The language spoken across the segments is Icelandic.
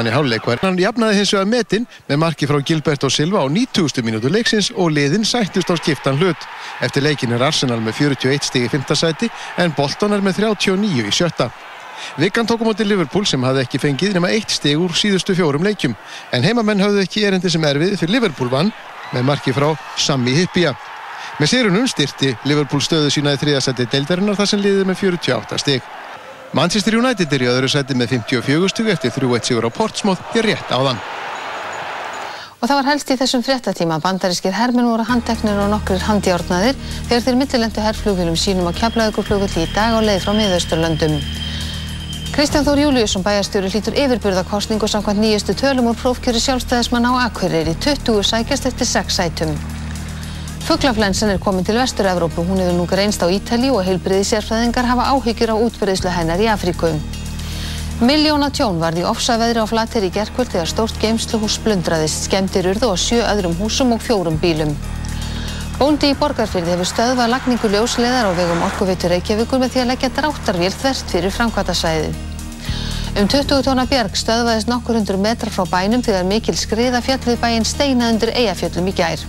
staðan í háluleikvar. Hann jafnaði hins vegar metin með marki frá Gilberto Silva á 90. minútu leiksins og liðin sættust á skiptan hlut. Eftir leikin er Arsenal með 41 stig í 5. sæti en Bolton er með 39 í sjötta. Vikan tókum átti Liverpool sem hafði ekki fengið nema eitt stig úr síðustu fjórum leikjum en heimamenn hafði ekki erindi sem erfið fyrir Liverpool vann með marki frá Sami Hippia. Með sérunum styrti Liverpool stöðu sína í þriðasæti deildarinnar þar sem liðið með 48 stig. Manchester United er í öðru sæti með 54 stug eftir 3-1 sigur á Portsmouth í rétt áðan. Og það var helst í þessum fréttatíma bandarískir herminn voru handteknir og nokkur handjárnaðir þegar þeir mittilendu herrflugvilum sínum á keflaugurflugvill í dag á leið frá miðausturlöndum. Kristján Þór Júliusson bæjarstjóri hlýtur yfirbyrðakostningu samkvæmt nýjustu tölum úr prófkjöri sjálfstæðismann á Akureyri 20 sækjast eftir 6 sætum. Fuglaflensan er komin til Vestur-Evrópu. Hún hefur nú greinst á Ítali og heilbriði sérfræðingar hafa áhyggjur á útbreyðslu hennar í Afríku. Miljóna tjón varði ofsaveðri á flatir í gerkvöld þegar stórt geimsluhús splundraðist, skemmtir urðu á sjö öðrum húsum og fjórum bílum. Bóndi í Borgarfyrði hefur stöðvað lagningu ljósleðar á vegum orkuveitur Reykjavíkur með því að leggja dráttarvél þvert fyrir framkvæmtasvæði. Um 20 tóna björg stöðvaðist nokkur hundur metra frá bænum þegar mikil skriða fjall við bæinn steina undir eigafjöllum í gær.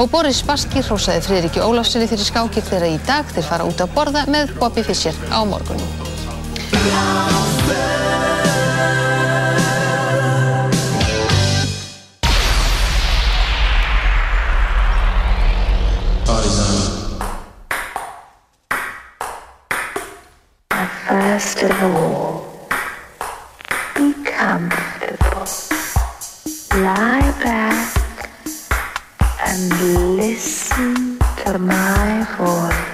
Og Boris Baski hrósaði Friðriki Ólafssoni fyrir skákir þeirra í dag þeir fara út að borða með Bobby Fischer á morgun. First of all, be comfortable. Lie back and listen to my voice.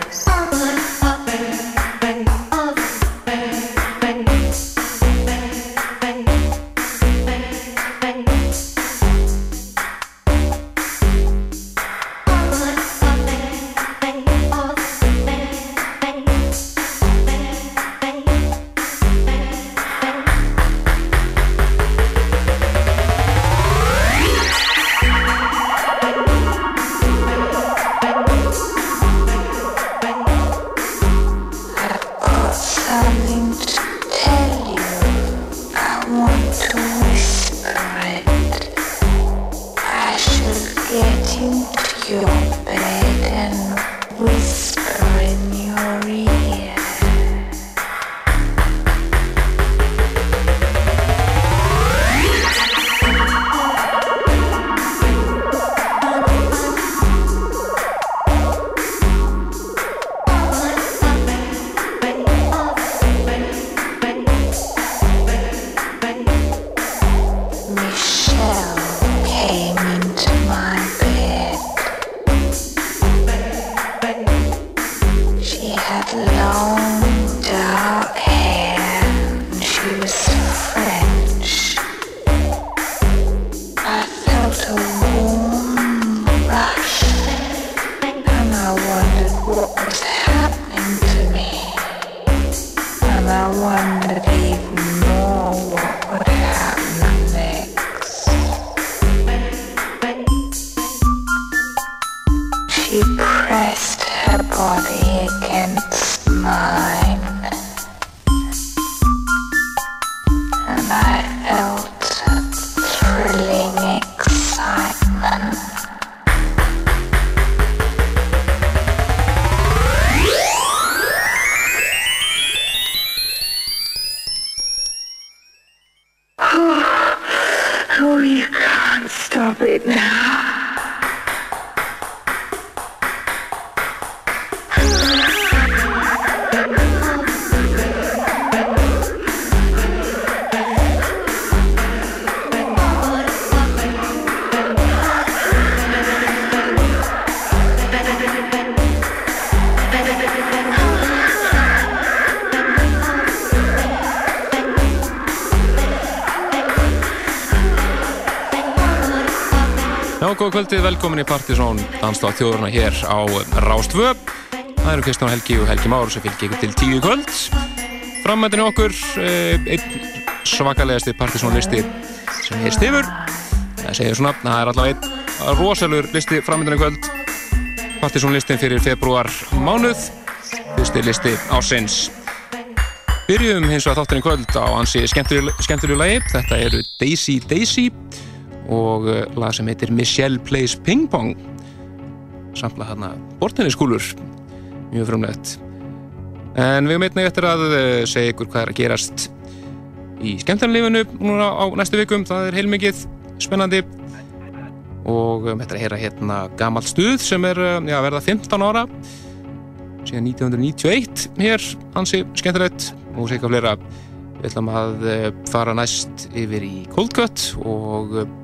Góða kvöldið, velkomin í Partisón danstáð þjóðurna hér á Rástvö Það eru Kristján Helgi og Helgi Már sem fylgir ykkur til tíu kvöld. Framöndinu okkur eh, einn svakalegasti Partisón listi sem heist yfir það segir svona, það er allavega einn rosalur listi framöndinu kvöld. Partisón listin fyrir februar mánuð fyrsti listi ásins byrjum hins vegar þátturinn kvöld á hansi skemmtilegu lagi. Þetta eru Daisy Daisy og uh, lag sem heitir Michelle Plays Ping Pong. Samla hérna bortinniskúlur. Mjög frumlegt. En við meitnum eftir að uh, segja ykkur hvað er að gerast í skemmtarnlífunu núna á næstu vikum. Það er heilmikið spennandi og um, þetta er að heyra hérna gamalt stuð sem er já, verða 15 ára síðan 1991 hér hansi skemmtilegt og að flera við ætlum að eh, fara næst yfir í Cold Cut og eh,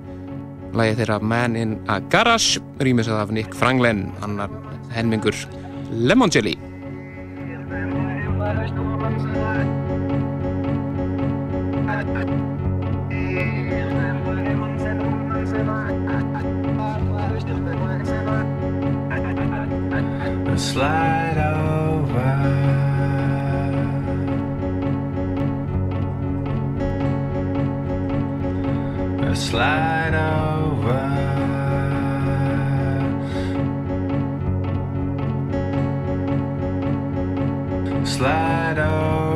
lægi þeirra Man in a Garage rýmis af Nick Franklin hann er henningur Lemon Jelly Slide slide over. Slide over.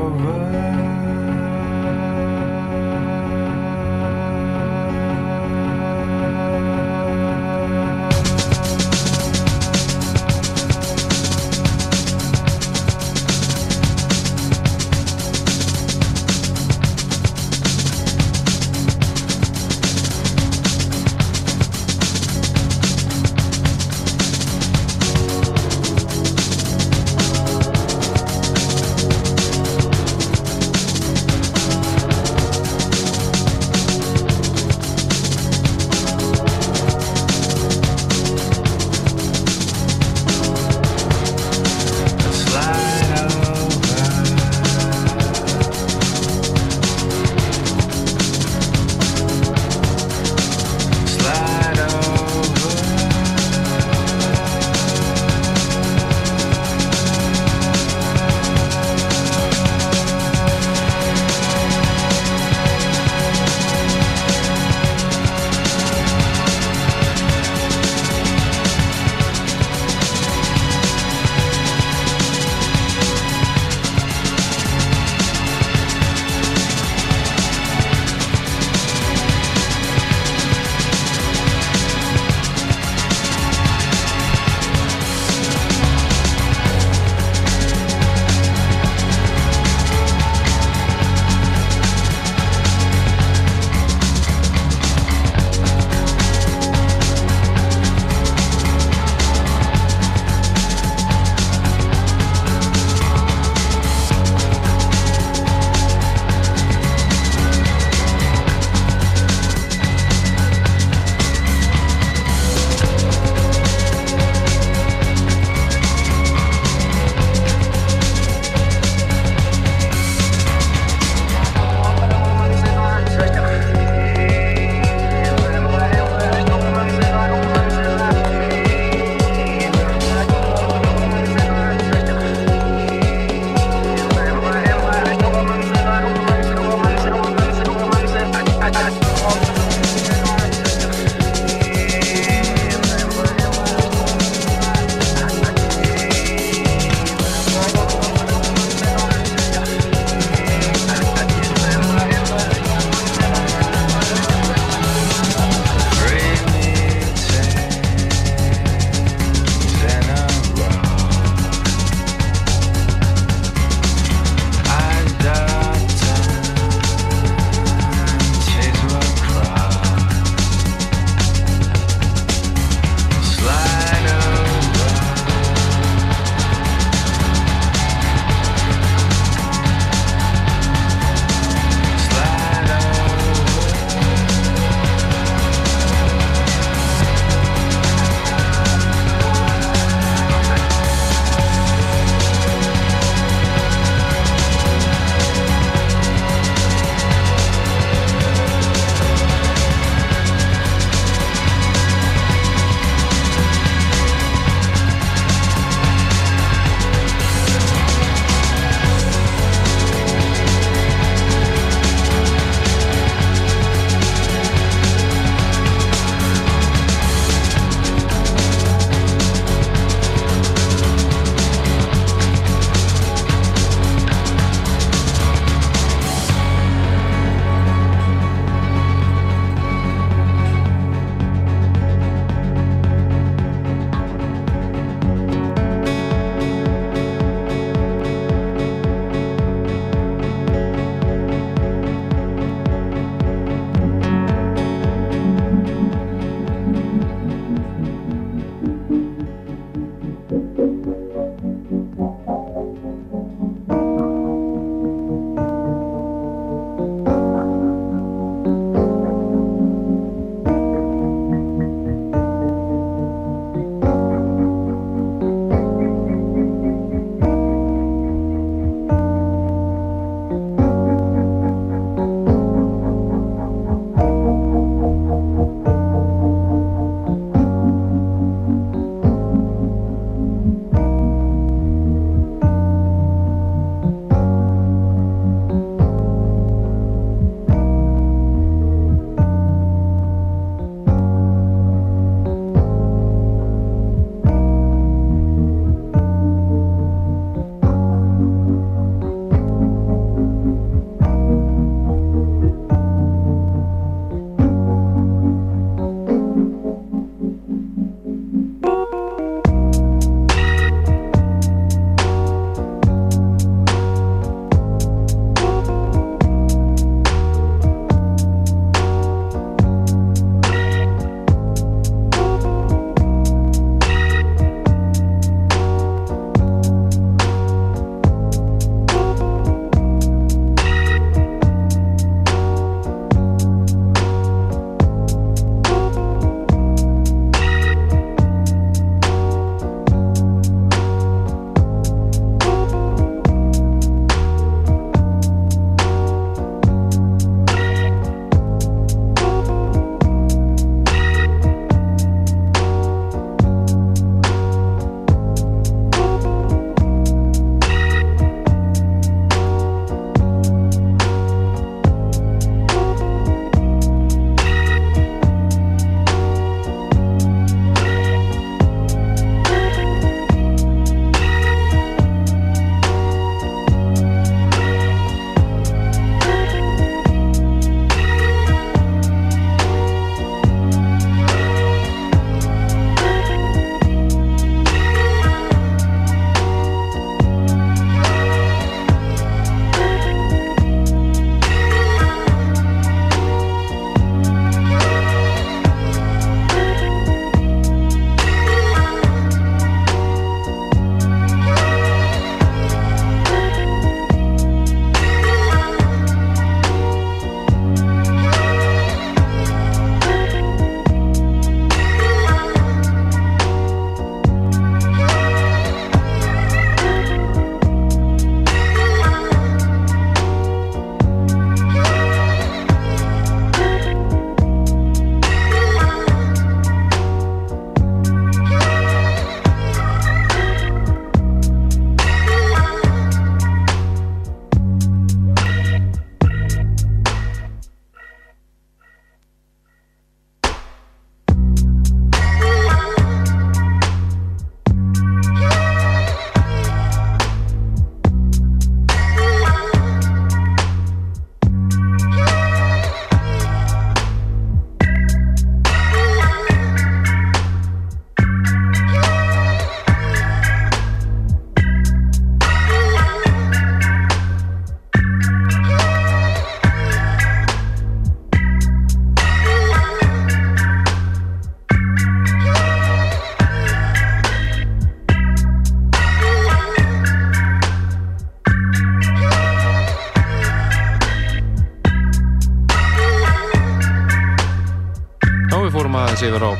Aðeins yfir á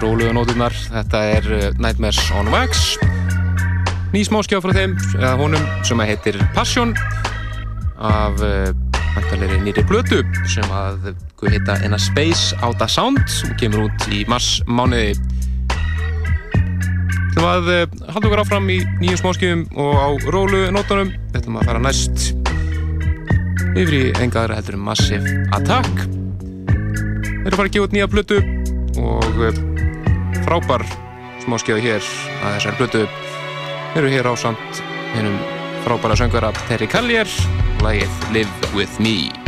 róluðu nóturnar. Þetta er uh, Nightmares on Wax. Ný smáskjá frá þeim, eða honum, sem að heitir Passion af vantarleiri uh, nýri blötu sem að heita In a Space Out of Sound sem kemur út í mars mánuði. Þú ætlum að uh, halda okkar áfram í nýjum smáskjöfum og á róluðu nótunum. Þetta ætlum að fara næst yfir í engaðra heldur Massive Attack þeir eru að fara að gefa út nýja blötu og eh, frábær smáskjöðu hér að þessar blötu eru hér á samt hennum frábæra söngvara Terry Callier og lagið Live With Me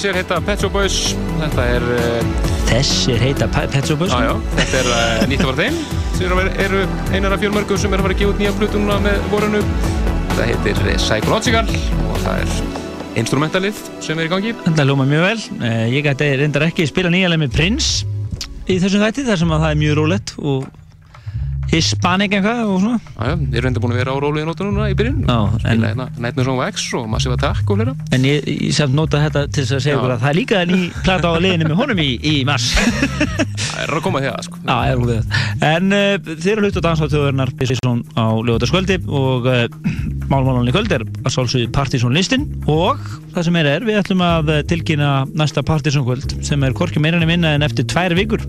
Þessir heita Pet Shop Boys. Þetta er uh, Þessir heita Pe- Pet Shop Boys? Á, já, Þetta er uh, nýtt að fara þeim. Sem eru, að einar af fjölmörgum sem eru að fara að gefa út nýja plötuna með vorunu Þetta heitir eh, Psychological og það er instrumentalið sem er í gangi. Þetta hljóma mjög vel. Eh, Ég gæti reyndar ekki spila nýjalega með Prince í þessum þætti þar sem að það er mjög rólegt og hispanic eitthvað og svona. Já, ég er reynda búin að vera á róluði nótunum núna í byrjun Já, og en- spila hérna Nightmare Song X og Massive Attack og hlera En ég, ég samt nota þetta til þess að segja að það er líka ný plata á liðinu með honum í, í mars. Það er að koma að sko Já, ég er úr það. En uh, þeir eru hlut á dansáttöðurnar Bissson á lögutaskvöldi og uh, málmálanum í kvöld er að sálsögðu Partizón listin og það sem er er, við ætlum að eh, tilkynna næsta Partizón kvöld sem er hvorki meira en minna en eftir tvær vikur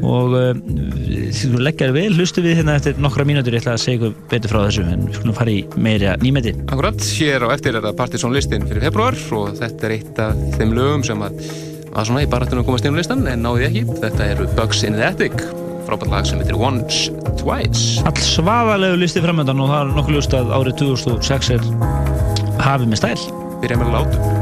og uh, því þú leggjar vel hlustu við hérna eftir nokkra mínútur. Ég ætla að segja ykkur betur frá þessu en við skulum fara í meira nýmeti Akkurat, hér á eftir er það Partisan listin fyrir februar og þetta er eitt af þeim lögum sem að var svona í barátunum að komast inn á listan en náði ekki. Þetta eru Bugs in the Attic frábært lag sem heitir Once, Twice. All svaðalegu listi framöndan og það er nokkuð ljúst að árið 2006 er hafið með stæl. Byrja með látum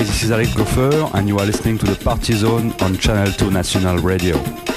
Hi, this is Alex Goffer, and you are listening to the Party Zone on Channel 2 National Radio.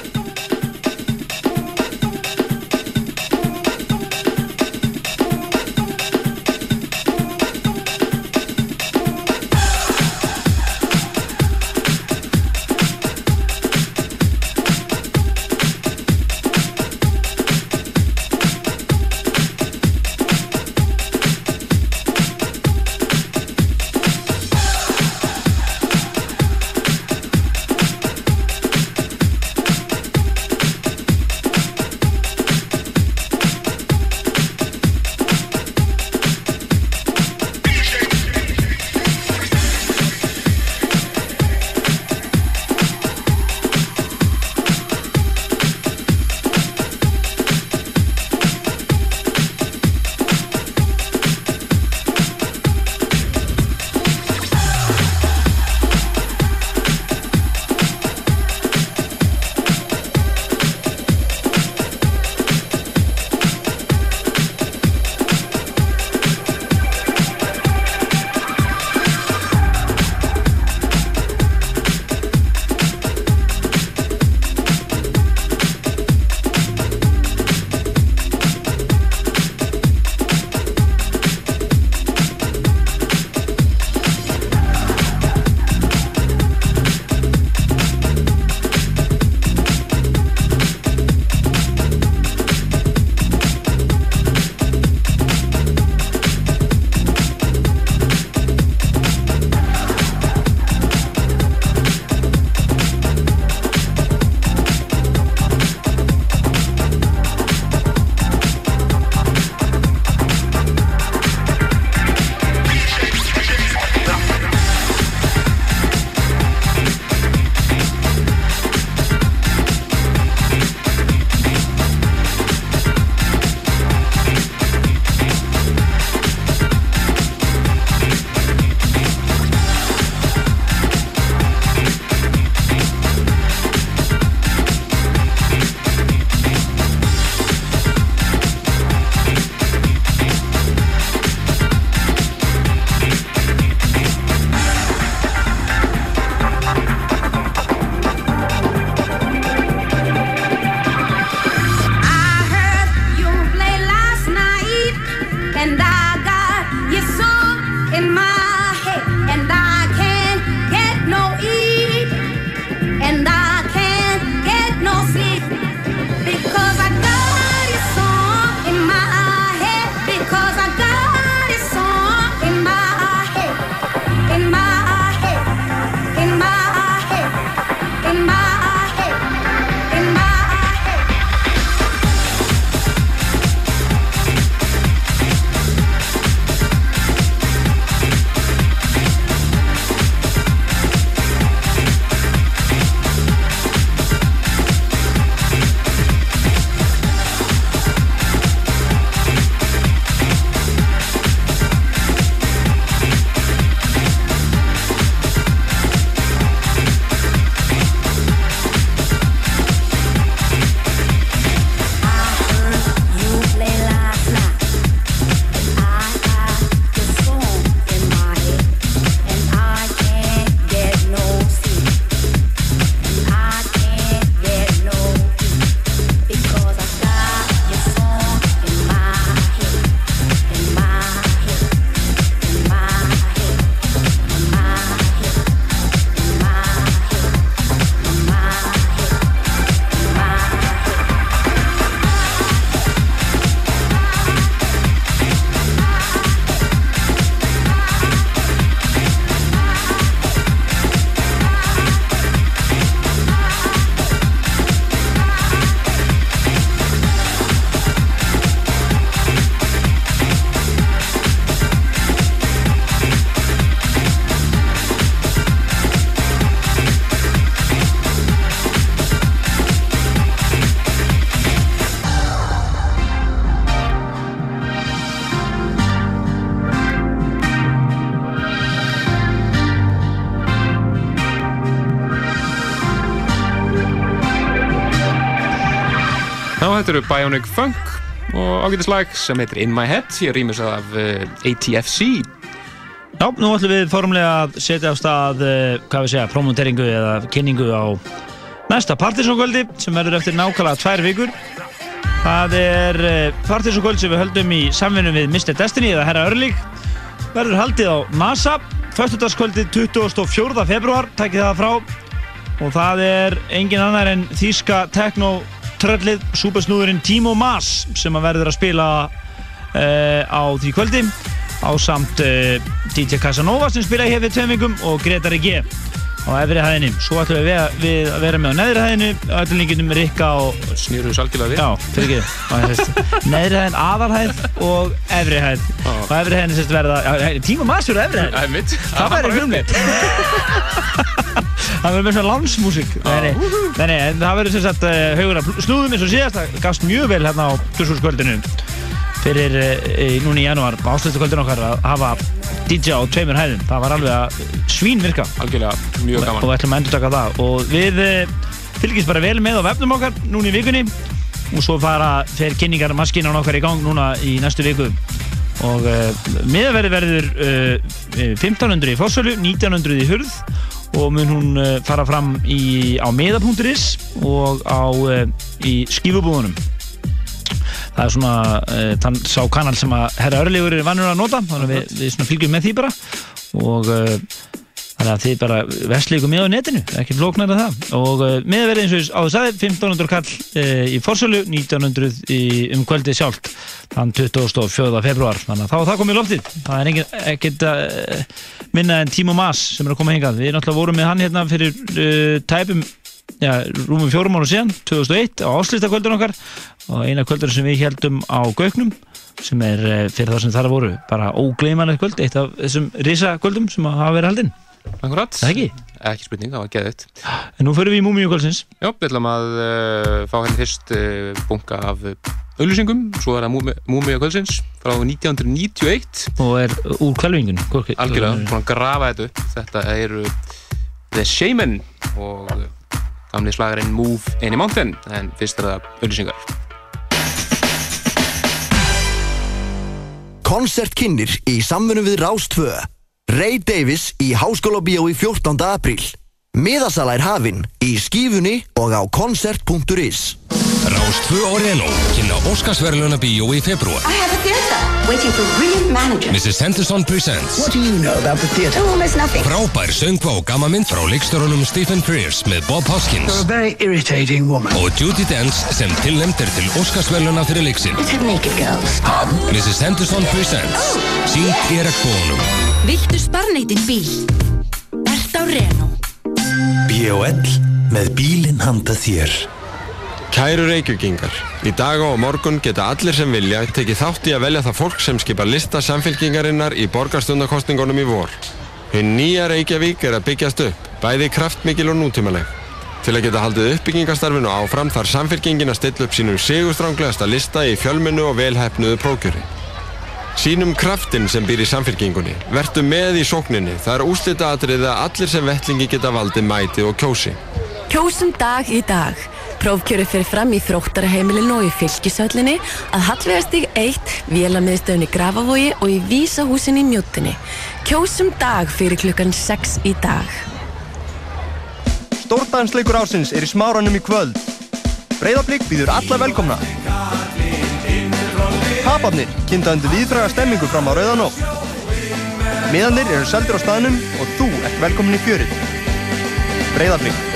Þetta eru Bionic Funk og ágætislag sem heitir In My Head ég rýmis af uh, ATFC Já, nú ætlum við formlega að setja á stað, uh, hvað við segja, promoteringu eða kynningu á næsta partysókvöldi sem verður eftir nákvæmlega tvær vikur. Það er uh, partysókvöld sem við höldum í samvinnu við Mr. Destiny eða Herra Örlík. Verður haldið á NASA, förstudagskvöldið 24. februar, takkið það frá. Og það er engin annar en þýska tekno-tröllið, súpersnúðurinn Timo Maas sem að verður að spila uh, á því kvöldi á samt uh, DJ Casanova sem spila hér við tveimingum og Gretar G á efri hæðinni. Svo ætlum við að, við að vera með á neðri hæðinni, öllum líkinum Rikka og... Snýru þú salgilega við? Já, fyrir neðri hæðin, aðalhæð og efri hæð. Og efri hæðinni sérst verða, já, tíma maður efri hæð. Það er mitt. Það verður með svona landsmúsík. Nei, en það verður sem sagt haugur af snúðum eins og síðast. Það gafst mjög vel hérna á Dussurskvöldinu fyrir uh, núni í janúar á áslutukvöldinu okkar að hafa DJ á tveimur hæðum. Það var alveg að svín virka Algjörlega, mjög og gaman. við ætlum að endur taka það og við uh, fylgjumst bara vel með á vefnum okkar núna í vikunni og svo fara þeir kynningar maskinan okkar í gang núna í næstu viku og uh, miðaverði verður uh, 1500 í Fossölu, 1900 í Hurð og mun hún uh, fara fram í, á miða.is og á, uh, í skífubúðunum. Það er svona þann sá kanal sem að herra örlegur er vannur að nota þannig að við, við fylgjum með því bara. Og þannig að þið bara vestlíku með á netinu, ekki flóknar að það. Og uh, miðverði eins og ég áður sagði 1500 kall uh, í Forsölu 1900 í, um kvöldið sjálft þann 24. februar þannig að þá það komið í loftið. Það er engin, ekkert uh, minna en Tímo Mas sem er að koma hingað. Við náttúrulega vorum með hann hérna fyrir tæpum já, rúmum fjórum ára síðan 2001 á áslýstakvöldun okkar. Og eina kvöldur sem við heldum á Gauknum sem er eh, fyrir það sem þar voru bara ógleymanlegt kvöld, eitt af þessum risa kvöldum sem hafa verið haldinn, Akkurat. það ekki? Ekki spurning, það var geðið. En nú förum við í Múmíu kvöldsins Já, við ætlum að uh, fá henni fyrst uh, bunga af uh, auðlýsingum, svo er það Múmia kvöldsins frá 1991 og er úr kvelvingun algjörlega, búin að grafa þetta upp þetta eru The Shaman og gamli slagarinn Move Any Mountain en fyrst er það auðlýsingar Koncertkynnir í samfunum við Rástvö. Ray Davis í Háskóla Bíó í 14. apríl. Miðasala er hafinn í skífunni og á koncert.is. Rás 2 Oreno kynna Óskarsverðluna bíó í februar. A waiting for brilliant managers. Mrs. Henderson Presents. do you know about the theater? Almost nothing. Frábær söngva og gamma mynd frá leikstörunum Stephen Frears með Bob Hoskins very irritating woman. og Judi Dench sem tilnæmt er til Óskarsverðluna fyrir leiksinn. Let's have naked girls. Mrs. Henderson Presents. Sýnt í regnbónum. Viltu sparneitin bíl? Ert á Renault. B.O.L. með bílinn handa þér. Kæru reykjökingar, í dag og morgun geta allir sem vilja tekið þátt í að velja það fólk sem skipar lista samfélkingarinnar í borgarstundakostningunum í vor. Hinn nýja Reykjavík er að byggjast upp, bæði kraftmikil og nútímaleg. Til að geta haldið uppbyggingastarfinu áfram þarf samfélkingin að stilla upp sínum sigurstránglegasta lista í fjölmennu og velhæfnuðu prókjöri. Sýnum kraftin sem býr í samfélkingunni, vertu með í sókninni, það er úslita atrið að allir sem vettlingi geta valdið mæti og kjósi. Kjósum dag í dag. Prófkjöru fyrir fram í þróttaraheimilinu og í fylgisöllinni að Hallvegastíg 1, Vélamiðstöðunni Grafavogi og í Vísahúsinni Mjóttinni. Kjósum dag fyrir klukkan 6 í dag. Stórdansleikur ársins er í smáranum í kvöld. Breiðablík býður alla velkomna. Haparnir kynnta undir viðfræga stemmingu fram á Rauðanótt. Miðanir eru seldir á staðnum og þú ert velkomin í fjörið. Breiðablík.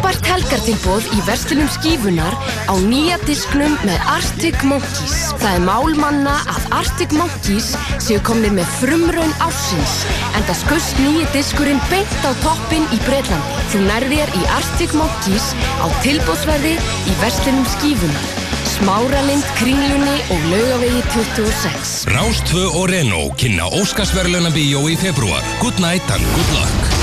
Frábært helgartilbóð í verslinum skífunar á nýja disknum með Arctic Monkeys. Það er málmanna að Arctic Monkeys séu komnið með frumraun ársins en það skust nýji diskurinn beint á toppin í Breitlandi. Þú nærðir í Arctic Monkeys á tilbóðsverði í verslinum skífunar. Smáralind, Kringlunni og Laugavegi 26. Rás 2 Oreno kynna Óskarsverðluna bíó í februar. Good night and good luck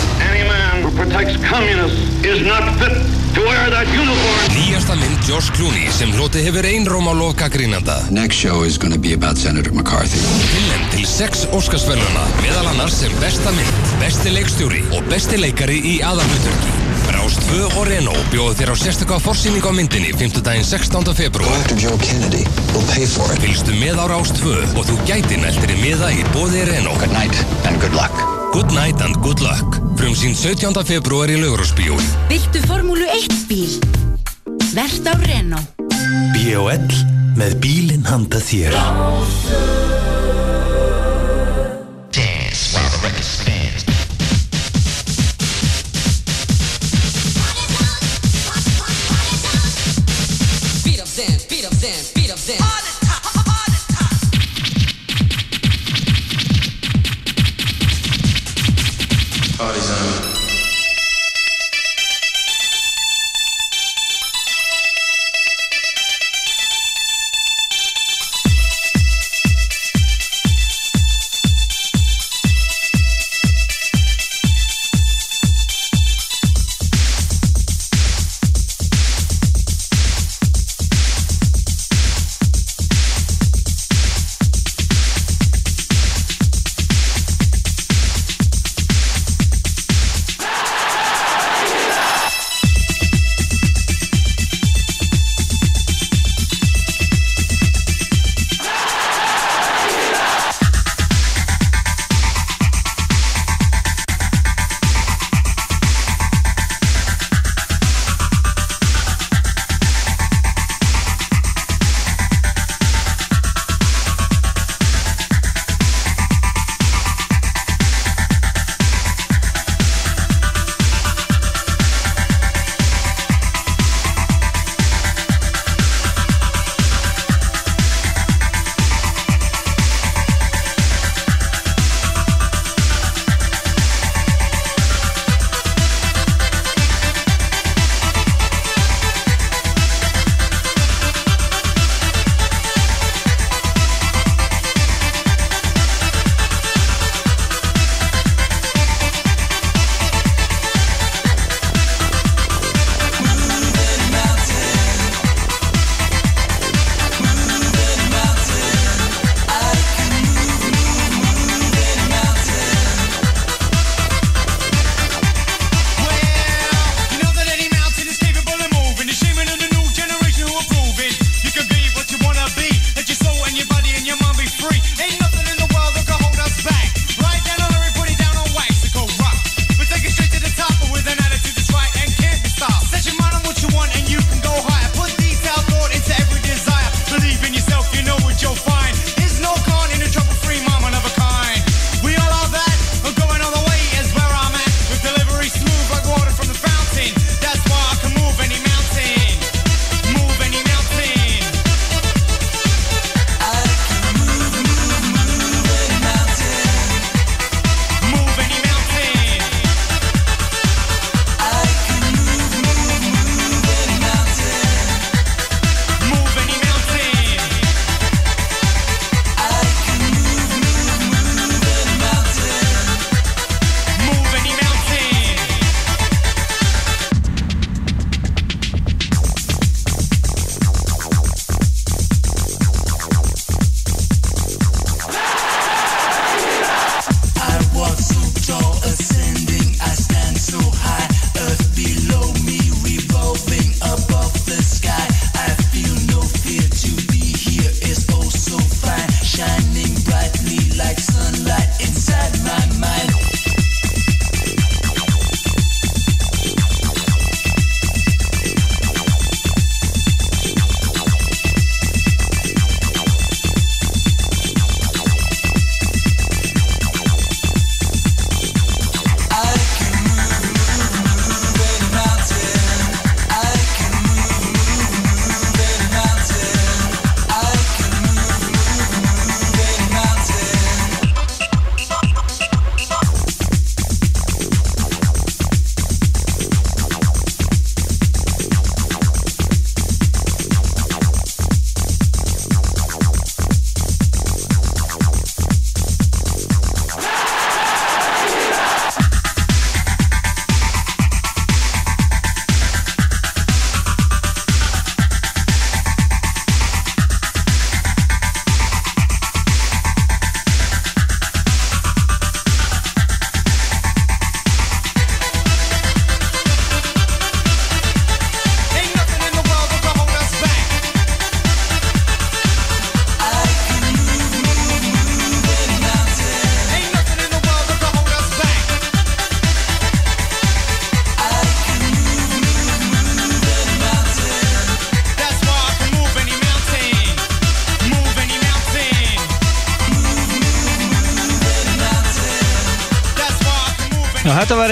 who protects communists is not fit to wear that uniform. Nýjasta mynd Josh Clooney sem hloti hefur einróm á lokagrinanda. Next show is going to be about Senator McCarthy. Tilnend til sex Óskarsverðuna, meðal annars sem besta mynd, besti leikstjóri og besti leikari í aðarhutverki. Rást 2 og Reno bjóð þér á sérstaklega fórsýning á myndinni 5. daginn 16. februar. Dr. Joe Kennedy will pay for it. Vilstu með á Rást 2 og þú gæti næltir í miða í bóði Reno. Good night and good luck. Good night and good luck frum sín 17. februar í Laugrosbíu. Viltu formúlu 1 bíl? Svert á Renault. B.O.L. með bílinn handa þér. Ráðsög.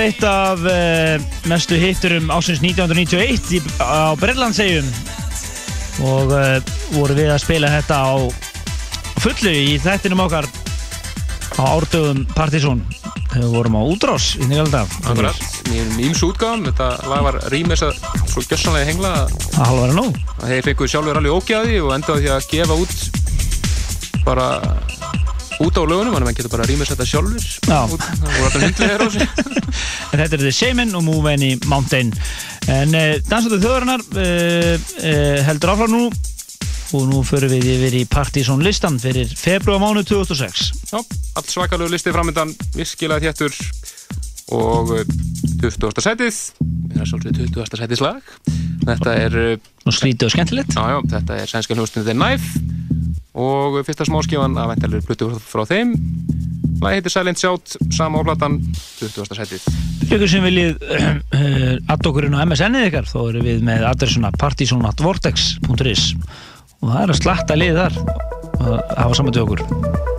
Eitt af uh, mestu hitturum ásins 1991 í, á Brellandsegjum og uh, voru við að spila þetta á fullu í þættinum okkar á árdögum Partizón. Við vorum á útrás í mjög ímsu útgáðum þetta lag var rýmis að svo gjössanlega hengla að halva vera nóg. að þeir fekkuð sjálfur alveg ógæði og endaði því að gefa út bara út á lögunum, maður getur bara rýmis þetta sjálfur Já. út, það voru alltaf hundlega á sig En þetta er The Shaman og Move Any Mountain. En uh, dansóttu þjóðarinnar uh, uh, heldur áfram nú. Og nú förum við yfir í Partizón listan fyrir februar mánu 2006 Já, allt svakalegu listi framöndan virkilega þéttur. Og uh, 20. setið við erum svolítið 20. setið slag. Þetta er og slítið og skemmtilegt. Já, já, þetta er sænska hljóðstunni The Knife. Og fyrsta smáskifan að vendalir plötu frá þeim lagi heitir Silent Shout, sama áplatan 20. setið Fyrir ykkur sem viljið uh, uh, add okkur inn á MSN-ið ykkar þá erum við með adressuna partizonatvortex.is og það er að slatta lið þar að hafa saman til okkur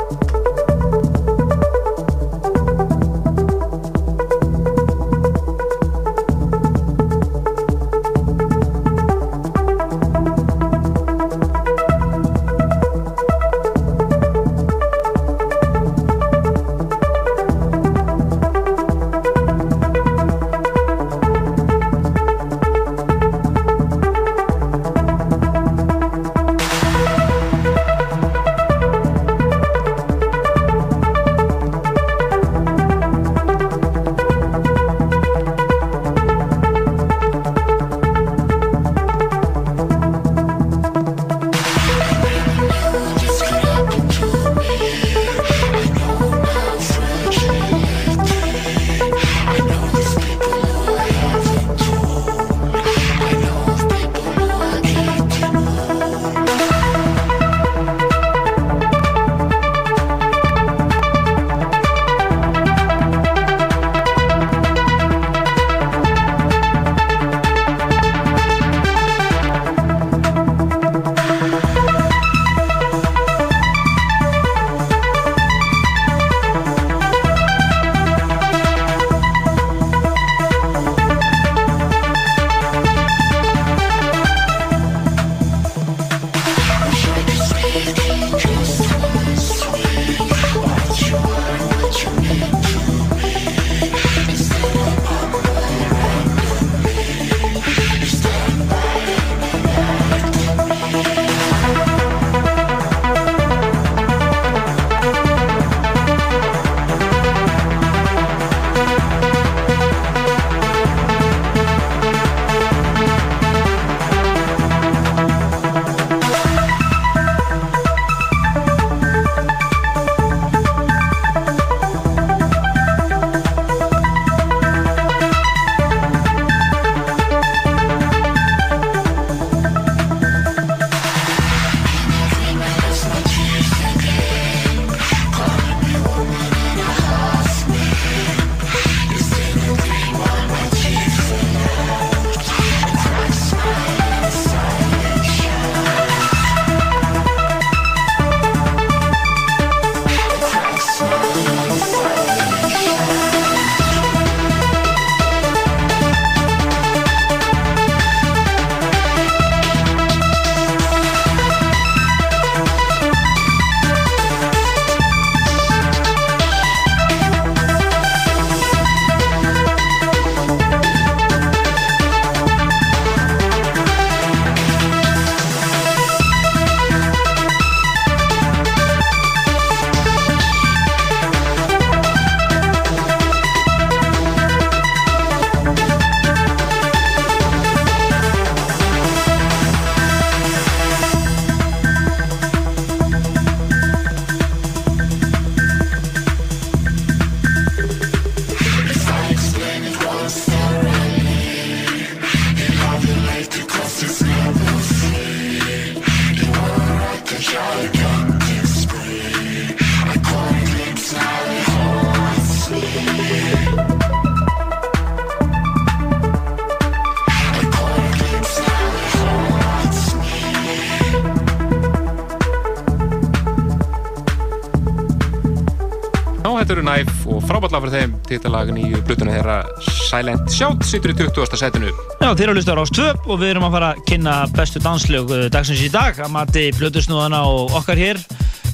þetta eru Næf og frábært lag fyrir þeim titalag nýju blutuna þeirra Silent Shout situr í 20. setinu Já, þeir eru að hlusta á Rás 2 og við erum að fara að kynna bestu danslög uh, dagsins í dag að mati blötusnúðana og okkar hér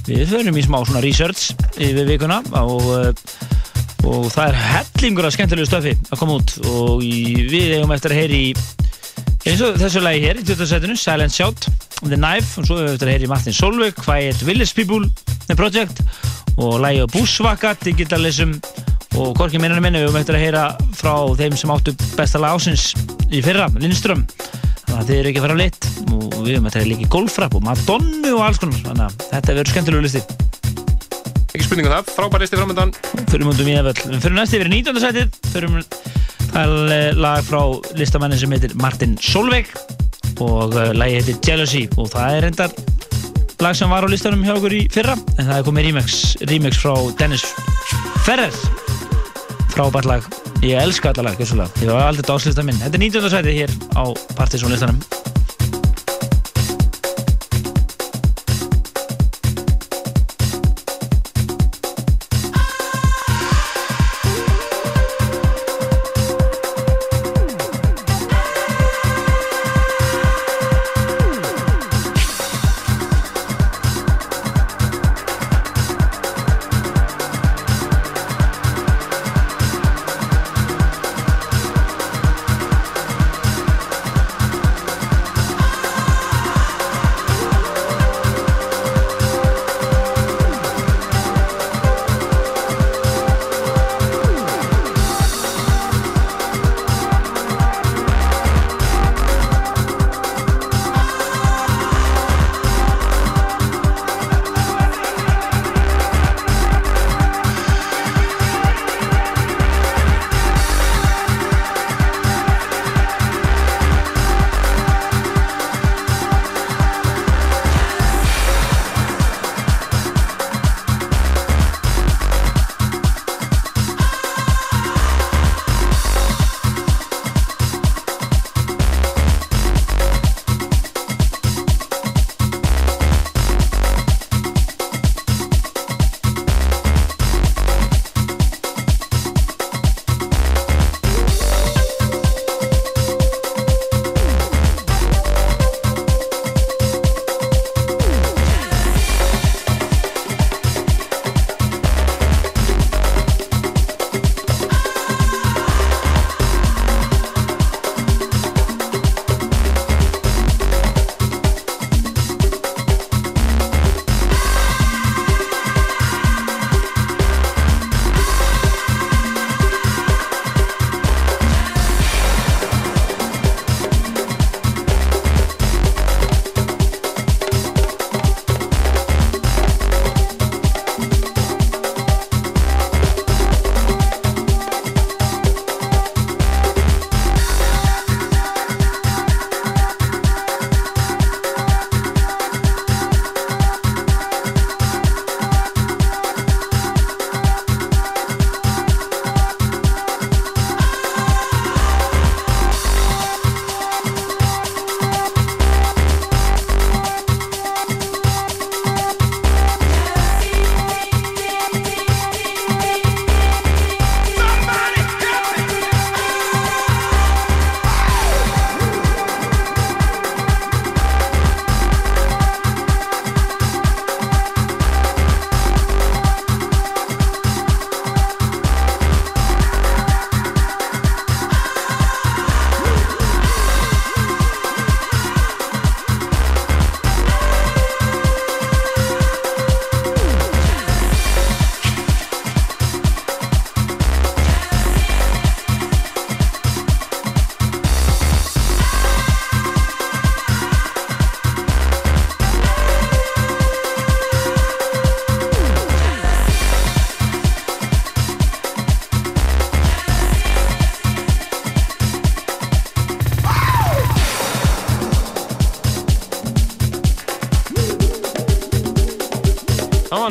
við förum í smá svona research yfir vikuna og, uh, og það er hellingur af skemmtilegu stöfi að koma út og í, við eigum eftir að heyri í eins og þessu lagi hér í 20. setinu Silent Shout, The Knife og svo hefur við eftir að heyri í Martin Solveig Quiet Village People The Project og lagi á Bushwaka Digitalism. Og hvorki minnarinn minni við höfum eftir að heyra frá þeim sem áttu besta lag ásins í fyrra, Lindström. Þannig að þið eru ekki að fara á lit. Og við höfum eftir að líka í Golfrap og Madonna og alls konar. Þannig að þetta verður skemmtilegu listi. Ekki spurningu um það, frábær listi framöndan Fyrir múndum í eðvöld Við fyrir næst yfir í 19. sætið. Fyrir lag frá listamannin sem heitir Martin Solveig. Og uh, lagi heitir Jealousy. Og það er reyndar lag sem var á listanum hjá okkur í fyrra en það er komið remix, remix frá Dennis Ferrer. Frábært lag, ég elska þetta lag ég var aldrei dáslista minn, þetta er 19. sætið hér á Partiðsson listanum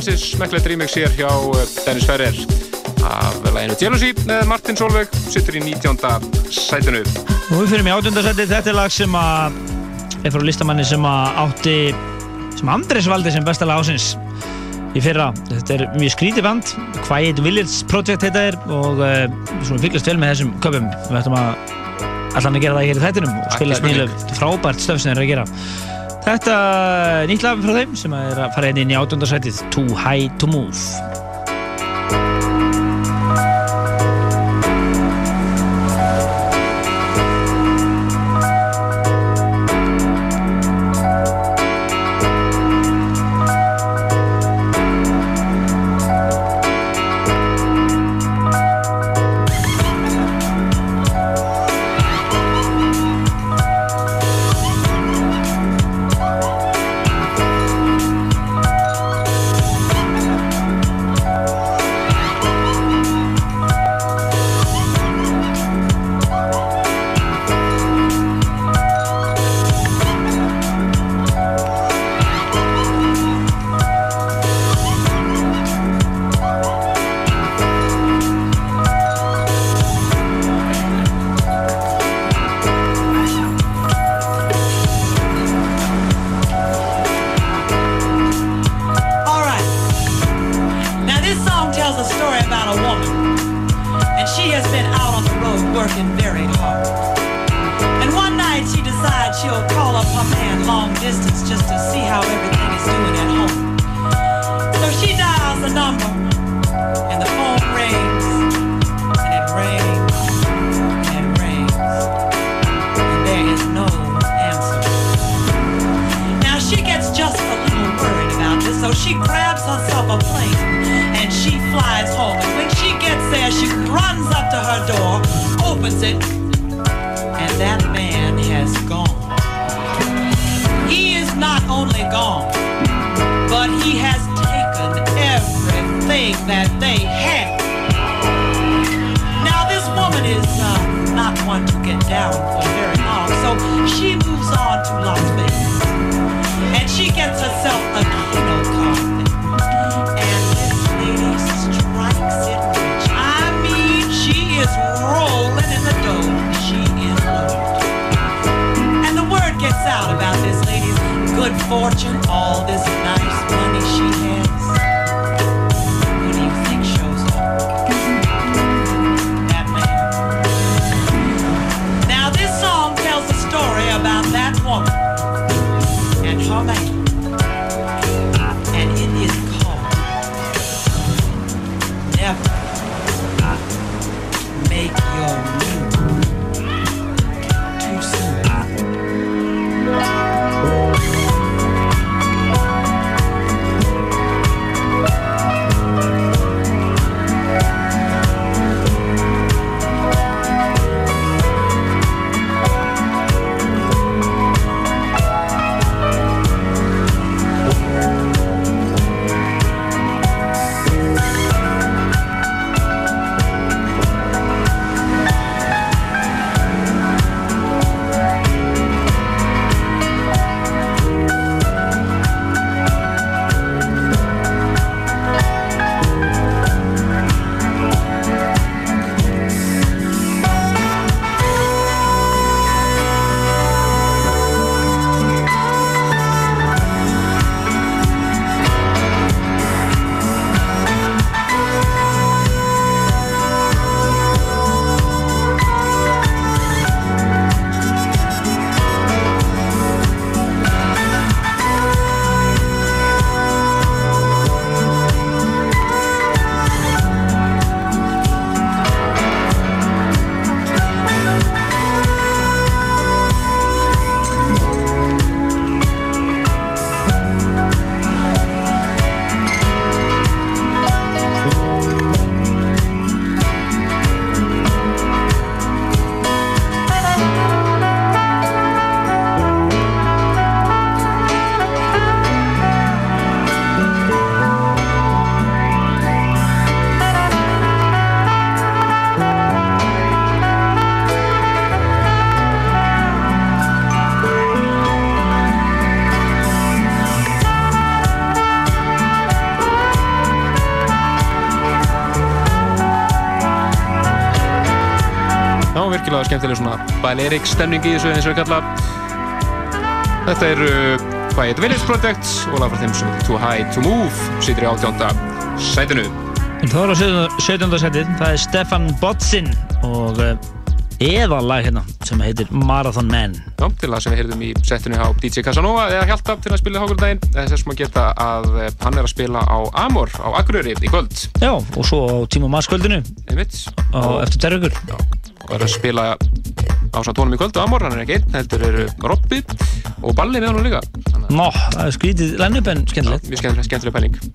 ansis smekklegt remix hér hjá eh, Dennis Ferrer. Af læginu Jealousy með Martin Solveig sittur í 19. sætinu. Og við fyrir í 18. sæti þetta er lag sem að er frá listamanni sem að átti sem Andrés valdi sem besta lag ásins í fyrra. Þetta er mjög skrítið band. Quiet Village Project þetta er og uh, við fylgjast vel með þessum köpum. Við ættum að allan að gera það hér í þættinum og spila nýlu frábært stöf sem þeir eru að gera. Þetta er nýtt lafum frá þeim sem er að fara inn í átjöndarsætið Too High To Move. out about this lady's good fortune, all this nice money she has. skemmtileg svona bæleirik stemning í þessu eins og við kalla Þetta eru Quiet Village Project og laga frá þeim sem heitir Too High To Move sýtir í áttjónda sætinu. En þá er á sjötjónda sætin það er Stefan Botzin og eh, eða lag hérna sem heitir Marathon Man. Já, til það sem við heyrðum í setinu á DJ Casanova eða Hjalta til að spila hókur daginn þess að sem að geta að eh, hann er að spila á Amor á Akureyri í kvöld. Já, og svo á tíma maskvöldinu Einmitt. og eftir terraugur Já, er að spila á svona tónum í kvöld á Amor, hann er ekki einn, heldur eru Robby og Balli með hann líka. Nó, það er skrítið line-up en skemmtilegt. Mjög skemmtileg pæling.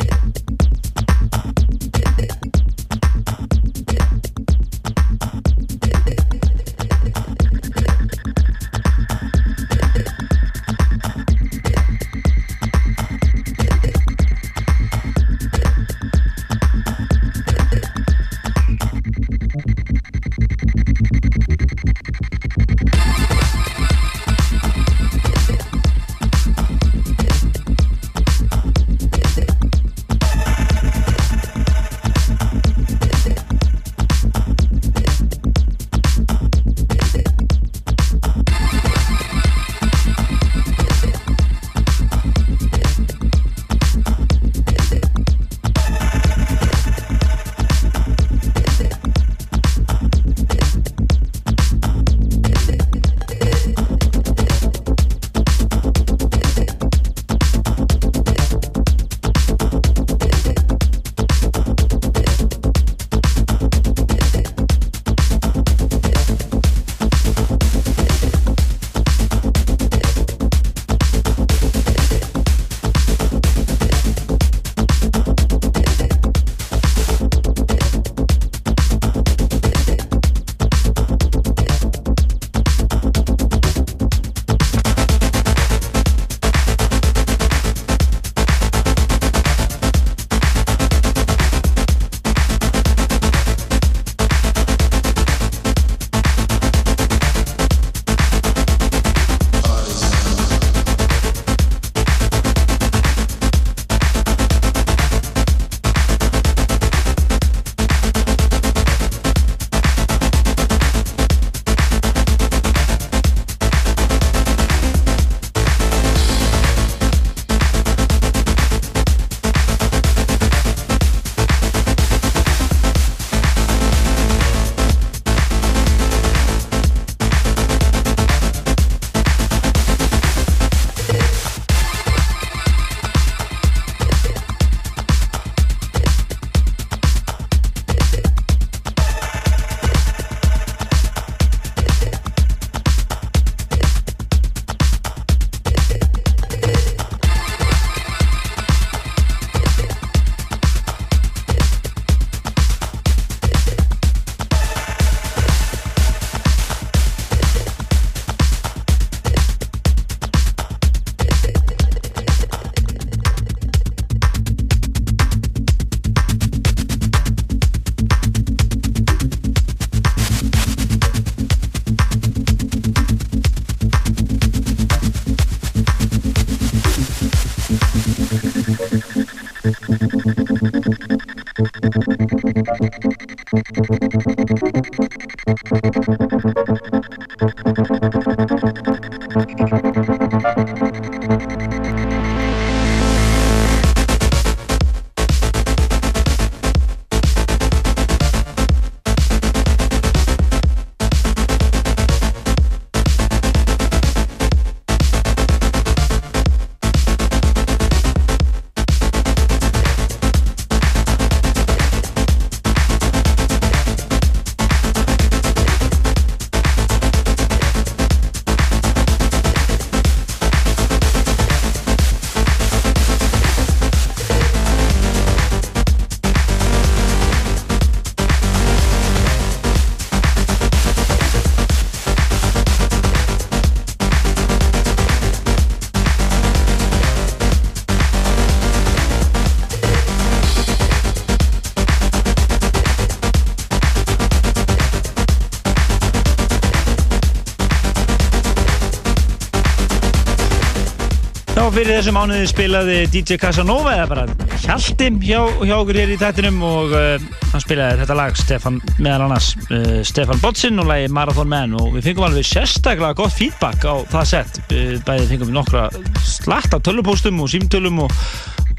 Fyrir þessu mánuði spilaði DJ Casanova eða bara Hjalti hjá, hjá okkur hér í tættinum og uh, hann spilaði þetta lag Stefan, meðal annars uh, Stefan Botsin og lagi Marathon Man. Og við fengum alveg sérstaklega gott feedback á það sett uh, bæðið fengum við nokkra slatt af tölvupóstum og símtölum og,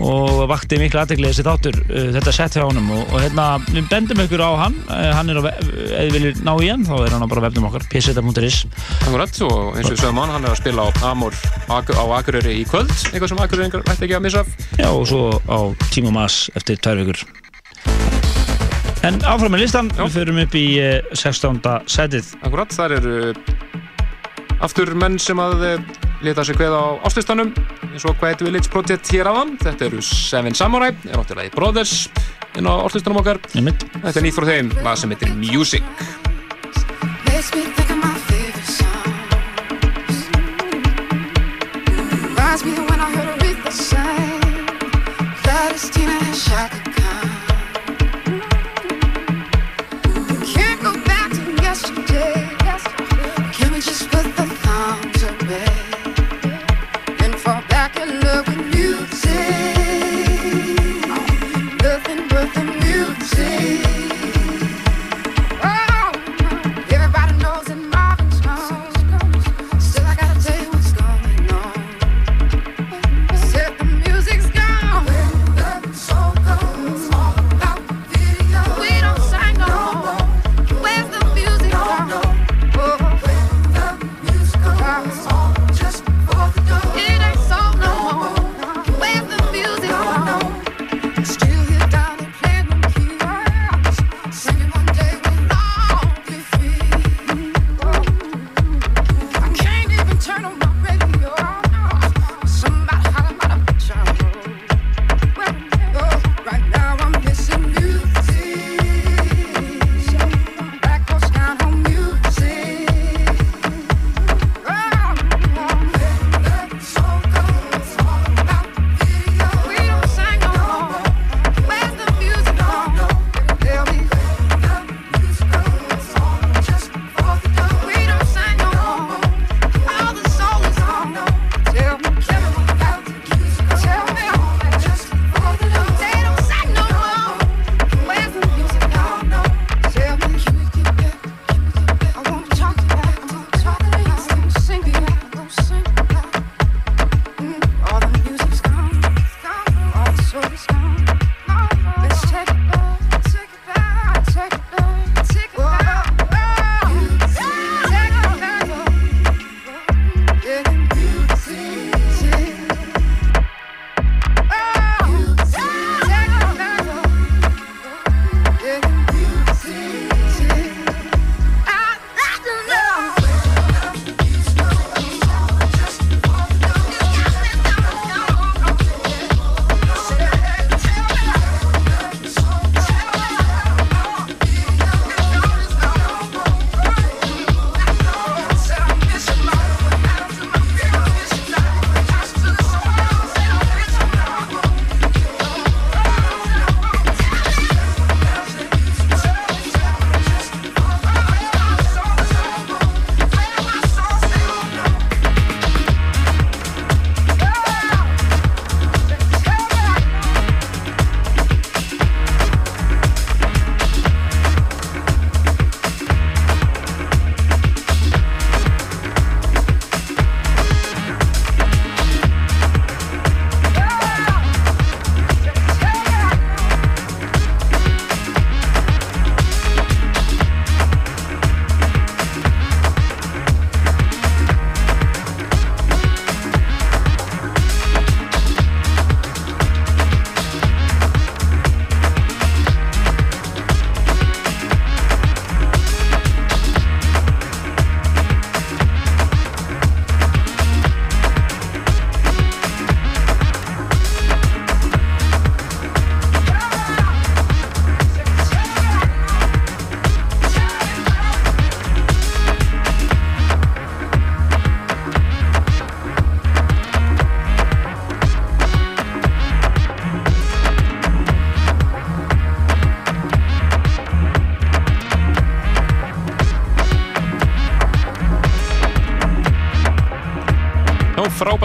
og vakti miklu aðdeglið þessi þáttur uh, þetta sett hjá honum. Og, og hérna við bendum ykkur á hann. Hann er á, ef þið viljið ná í hann þá er hann bara vefnum okkar pseta.is Akkurat, og eins og við sögum hann, hann er að spila á Amor á Akureyri í kvöld, eitthvað sem Akureyringar ætti ekki að missa af. Já, og svo á Tíma Mas eftir tvær vikur. En áfram með listan, við förum upp í eh, 16. setið. Akkurat, þar eru aftur menn sem að eh, leta sig kveða á áslistanum eins og Quiet Village Project hér aðan þetta eru Seven Samurai, er náttúrulega í Brothers inn á áslistanum okkar Einmitt. Þetta er nýtt frá þeim, lag sem heitir Music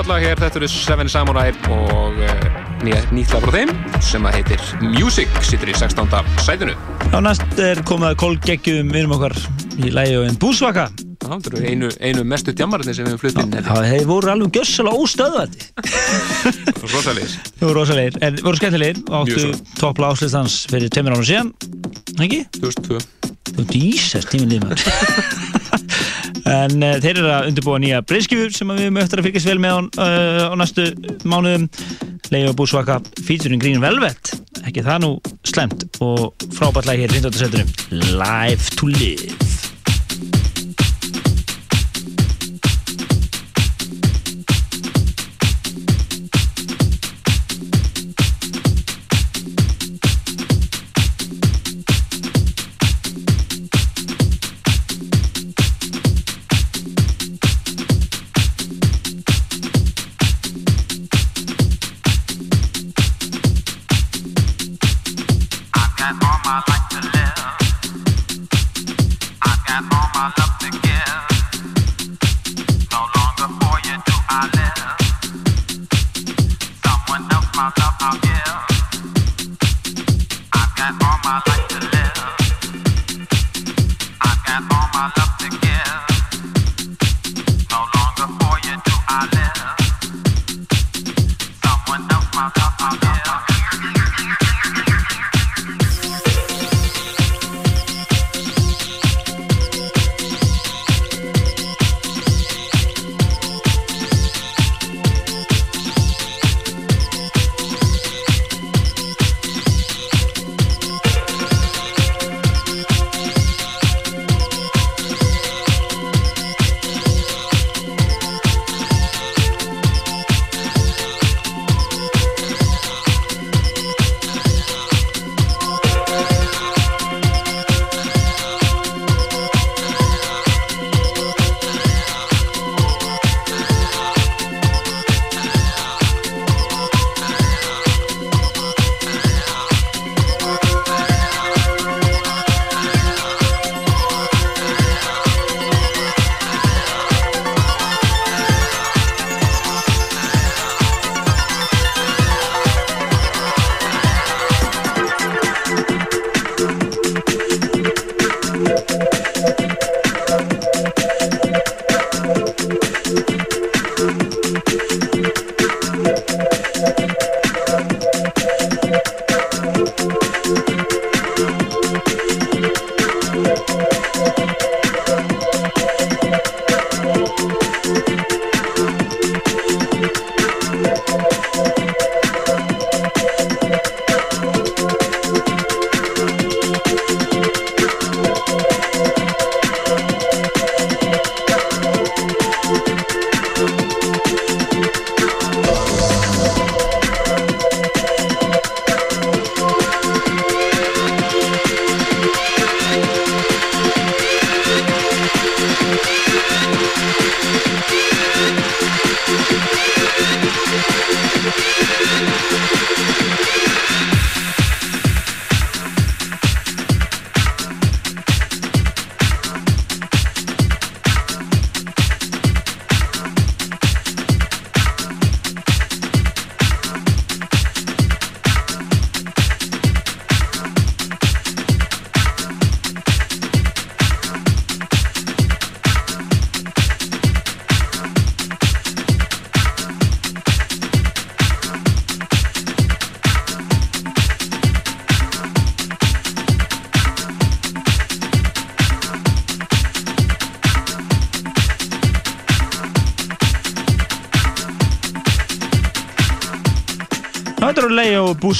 frábært lag hér, þetta eru Seven Samurai og uh, nýtt lag frá þeim sem að heitir Music, sittur í 16. sætinu. Já, næst er komað kólgeggjum vinnum okkar í lægi og einn búsvaka. Já, þetta eru einu, einu mestu djamarinn sem við flutt inn. Já, þeir voru alveg gössalega óstöðvætti. Rosalegir. Þeir voru rosalegir, en voru skemmtilegir og áttu toppla áslýstans fyrir tveimur árum síðan, ekki? 2002. Þú dísast, tíminn lífum. En uh, þeir eru að undirbúa nýja breyskjöfur sem við eftir að fylgjast vel með á, uh, á næstu mánuðum. Leiði og búsvaka featuring Green Velvet. Ekki það nú slemt og frábært læg hér í 15. setunum. Life to Live.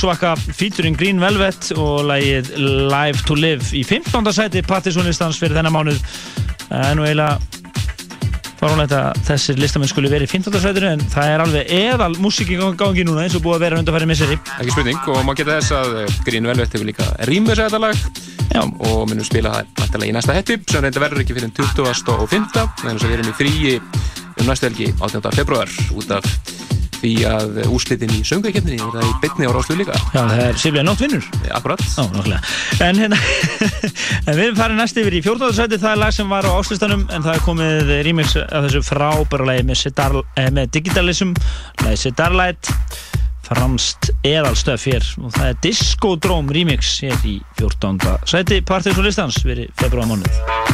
Leo Búsvaka featuring Green Velvet og lægið Live to Live í 15. sæti Partisónlistans fyrir þennan mánuð en nú eiginlega farunlegt að þessir listamenn skuli verið í 15. sætinu en það er alveg eðal músík í gangi núna eins og búið að vera undarfæri misseri Ekki spurning og maður geta þess að eh, Green Velvet hefur líka rýmur þetta lag Já. og minnum spila það náttúrulega í næsta hetti sem reynda verður ekki fyrir 20. og 5. þannig að við erum í fríi um næstu helgi 18. februar út af því að úrslitin í söngveikefninni er það í bytni á rástu líka. Já, það er Silvija Nóttvinnur Akkurat. Já, nokkulega En hérna, en við farin næst yfir í 14. sæti það er lag sem var á áslistanum en það er komið remix af þessu frábæra lagi með, eh, með Digitalism. Lagi Sedarlight franst eðalstöf hér. Og það er Disco Drome remix hér í 14. sæti Partys og listans verið februarmánuð Þetta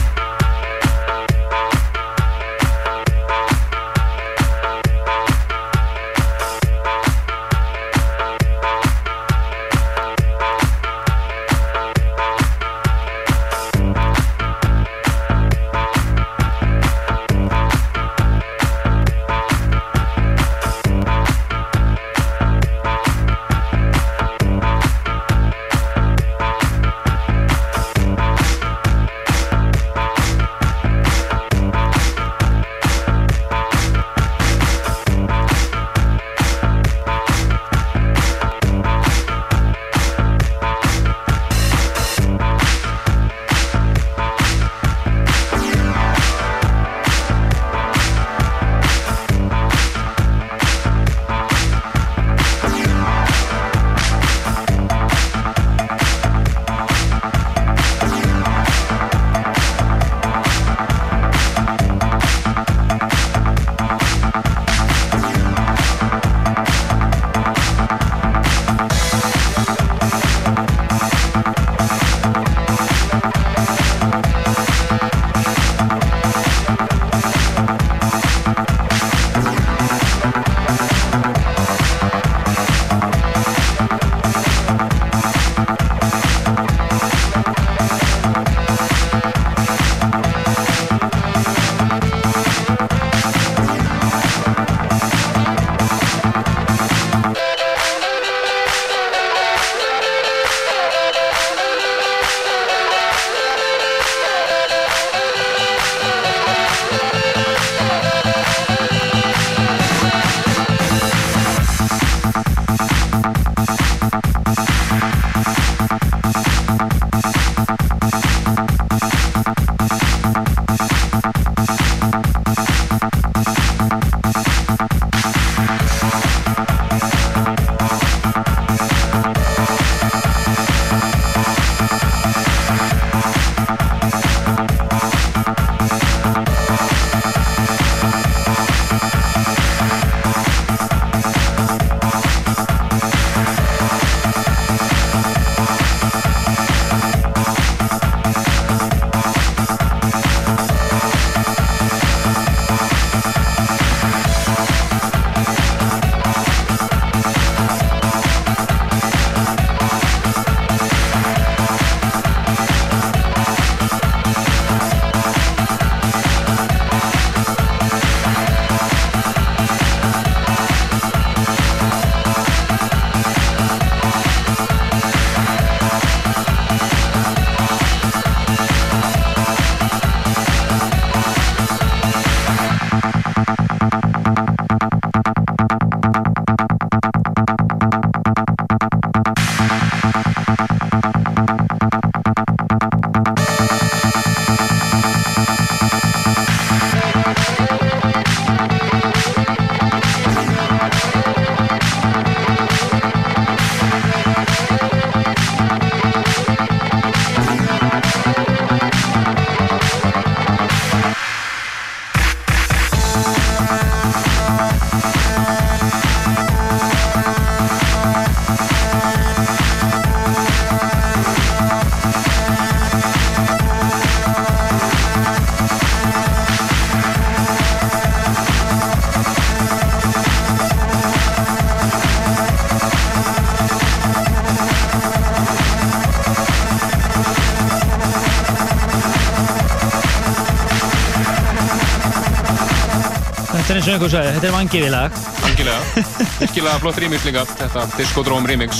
og sagði, þetta er vangivilag Vangilega, virkilega flott remix líka þetta Disco Drome remix.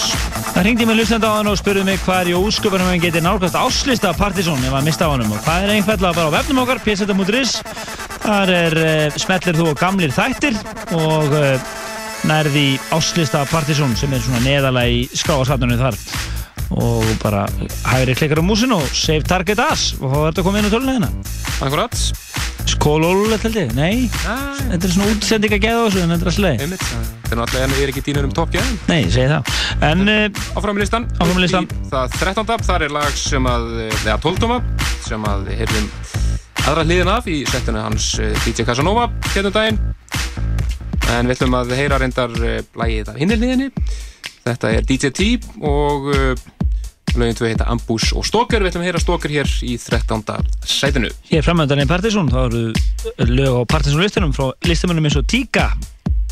Það ringdi mér hlustandi á hann og spurði mig hvað er í ósköpunum en getið nálgast áslista Partizón ef að mista á hann og það er einfallega bara á vefnum okkar pseta.is þar er uh, smellir þú og gamlir þættir og uh, nærði áslista Partizón sem er svona neðalega í skráasatnunni þar. Og bara hægri klikkar á músin og save target as og þá er þetta komið inn á tölulegina Akkurat Skólólulegt held ég, nei. Þetta er svona útsending að geða þessu en þetta er alltaf leið þetta er náttúrulega en við erum ekki dýnur um toppgæðin Nei, ég segi það. En uh, Áframlistan Áframlistan Það 13. þar er lag sem að eða 12. sem að heyrðum aðra hliðin af í setinu hans eh, DJ Casanova hérna um daginn. En við ætlum að heyra reyndar eh, lagið af hinni hliðinni. Þetta er DJ T og lögin tvö heita Ambush og Stalker. Við ætlum að heyra Stalker hér í 13. sætinu. Hér framöndan er Partiðsson þá eru lög á Partiðsson listunum frá listamönnum eins og Tíka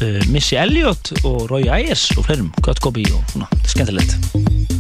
uh, Missy Elliot og Roy Ayers og fleirum, Gött Gobi og svona, skemmtilegt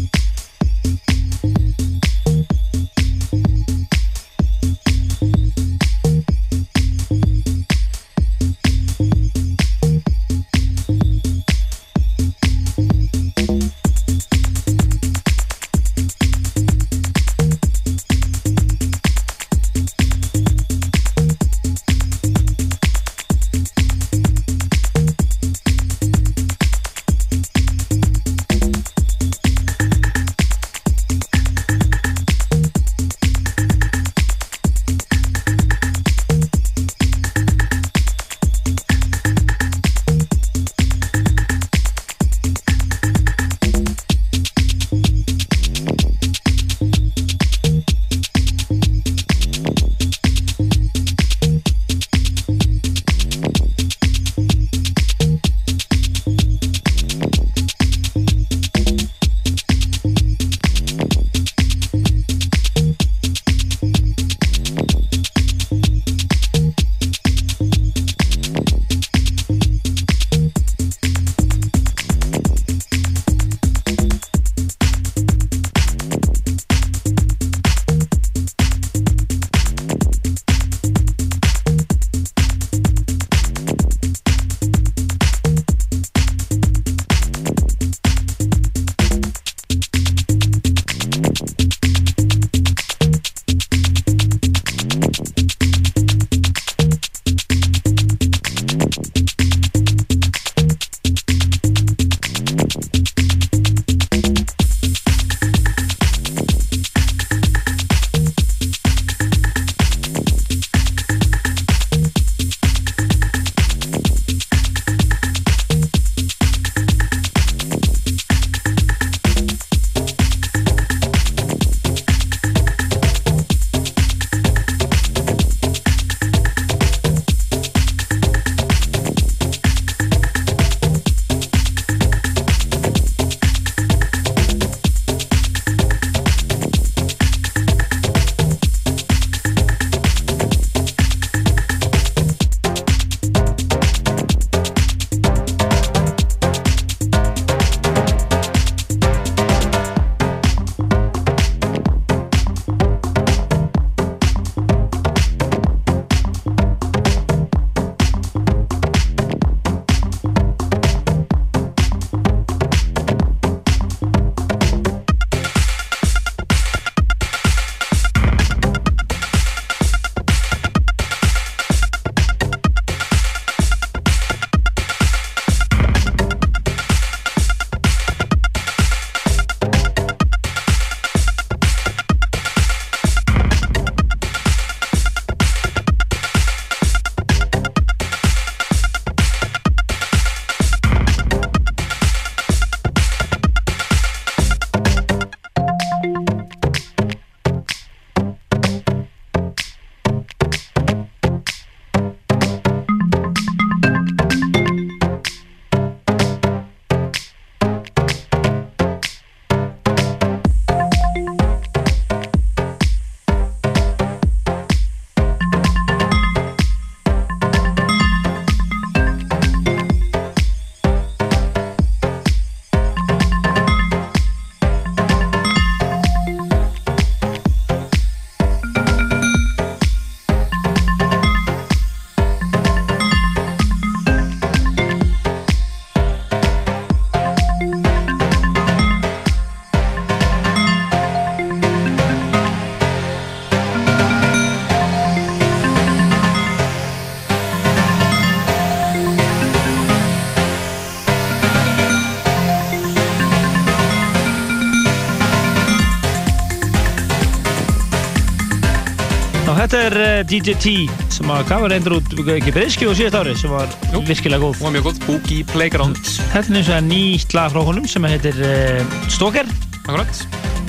Þetta er uh, DJ T sem að gaf reyndur út ekki breyski og síðast ári sem var Jú. virkilega góð. Og mjög góð, Boogie Playground. Þetta er eins og að nýtt lag frá honum sem heitir uh, Stalker Akkurat.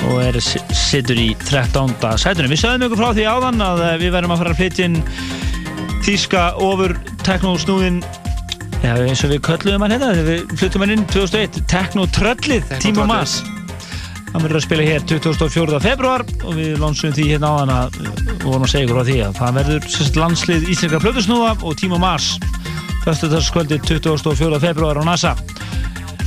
og er sittur í 13. sætunum. Við sögðum ykkur frá því áðan að uh, við verðum að fara að flytja inn þýska ofur teknósnúðin Já, eins og við kölluðum hann hérna, við flyttum hann inn 2001, Teknotröllið, Tímo. Mas. Hann verður að spila hér 24. februar og við lansum því hérna á hann að vorum að segja ykkur á því að það verður sérst landslið Ísleika Plötusnúða og Tímo Mas Föstudagskvöldi 24. februar á NASA.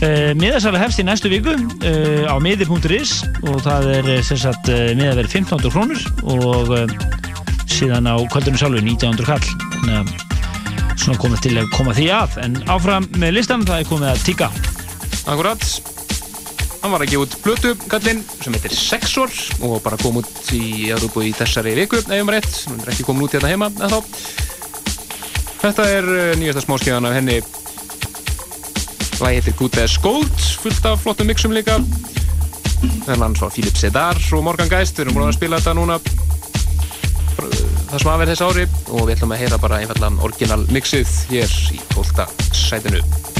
Uh, miðarsala hefst í næstu viku uh, á miði.is og það er uh, sérst uh, miðaverð 1500 krónur og uh, síðan á kvöldunum sjálfu 1900 kall. Að svona komið til að koma því að en áfram með listan það er komið að tíka Akkurat. Hann var að gefa út blötu, kallinn, sem heitir Sexor og bara kom út í Európu í þessari viku, ef ég maður rétt. Hún er ekki komin út hérna heima en þá. Þetta er uh, nýjasta smáskjöðan af henni. Lægi heitir as Gold, fullt af flottum mixum líka. Þennan svo Philip Sedar og Morgan Geist, við erum búin að spila þetta núna það sem aðverð þess ári og við ætlum að heyra bara einfallega orginal mixið hér í 12. sætinu.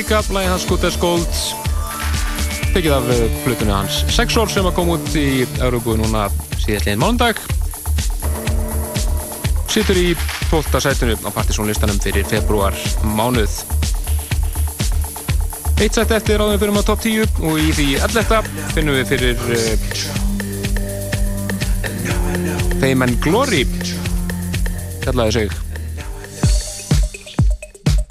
Tíka, lægi hans as Gold tekið af flutunni hans Sexor sem að koma út í Európu núna síðastlegin mánundag Sittur í 12. sætunu á partysónlistanum fyrir februar mánuð Eitt sætt eftir áðum við fyrir á top 10 og í því 11. finnum við fyrir uh, Fame and Glory kallaði sig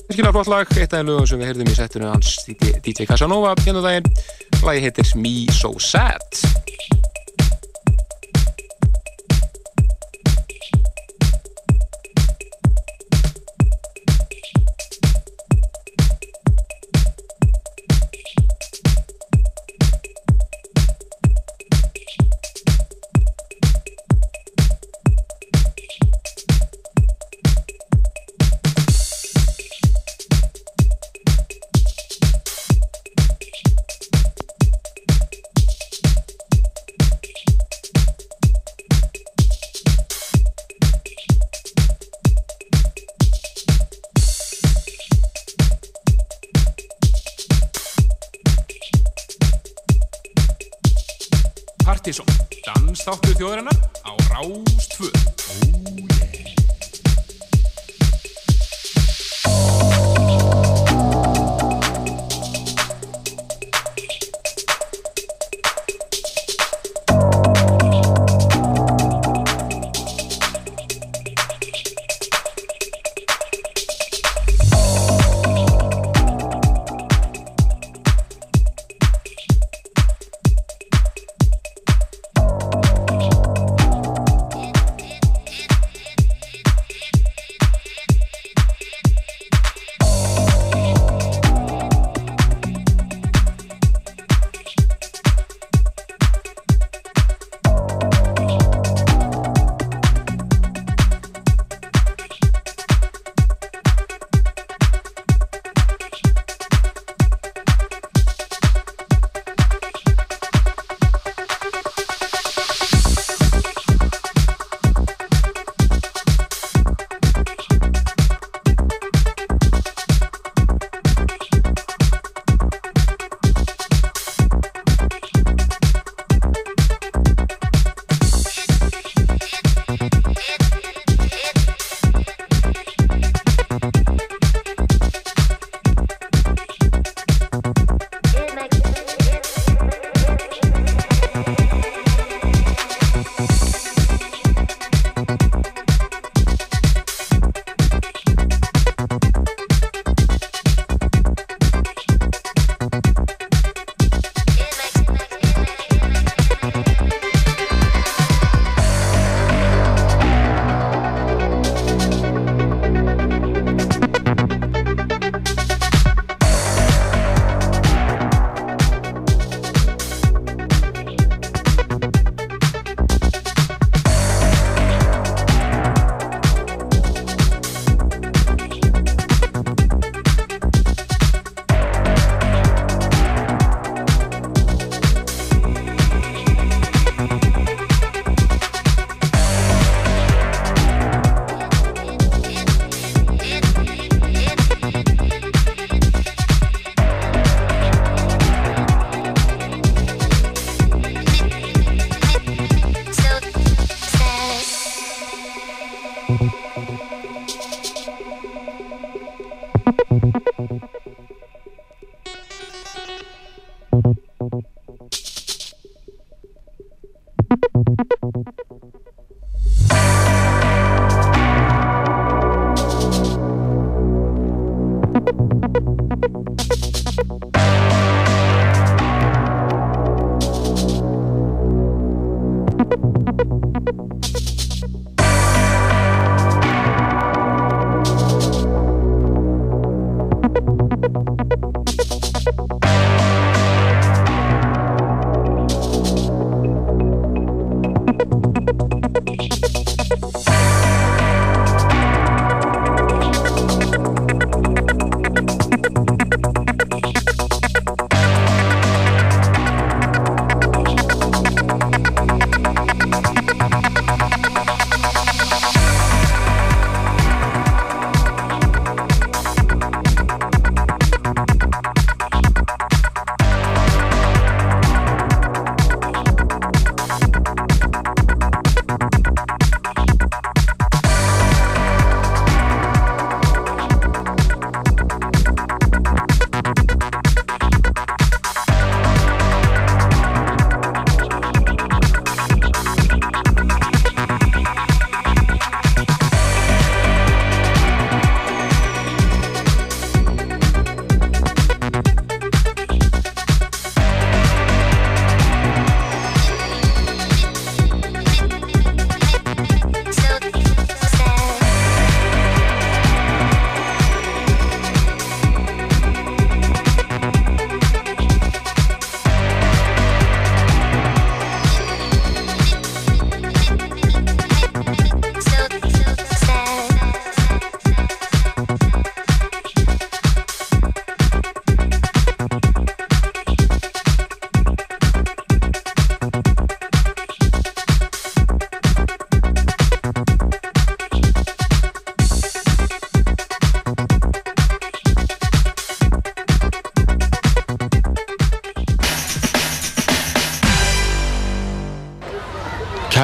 virkilega flott lag, eitt af lögum sem við heyrðum í settinu hans DJ Casanova hérna daginn, lagi heitir Me So Sad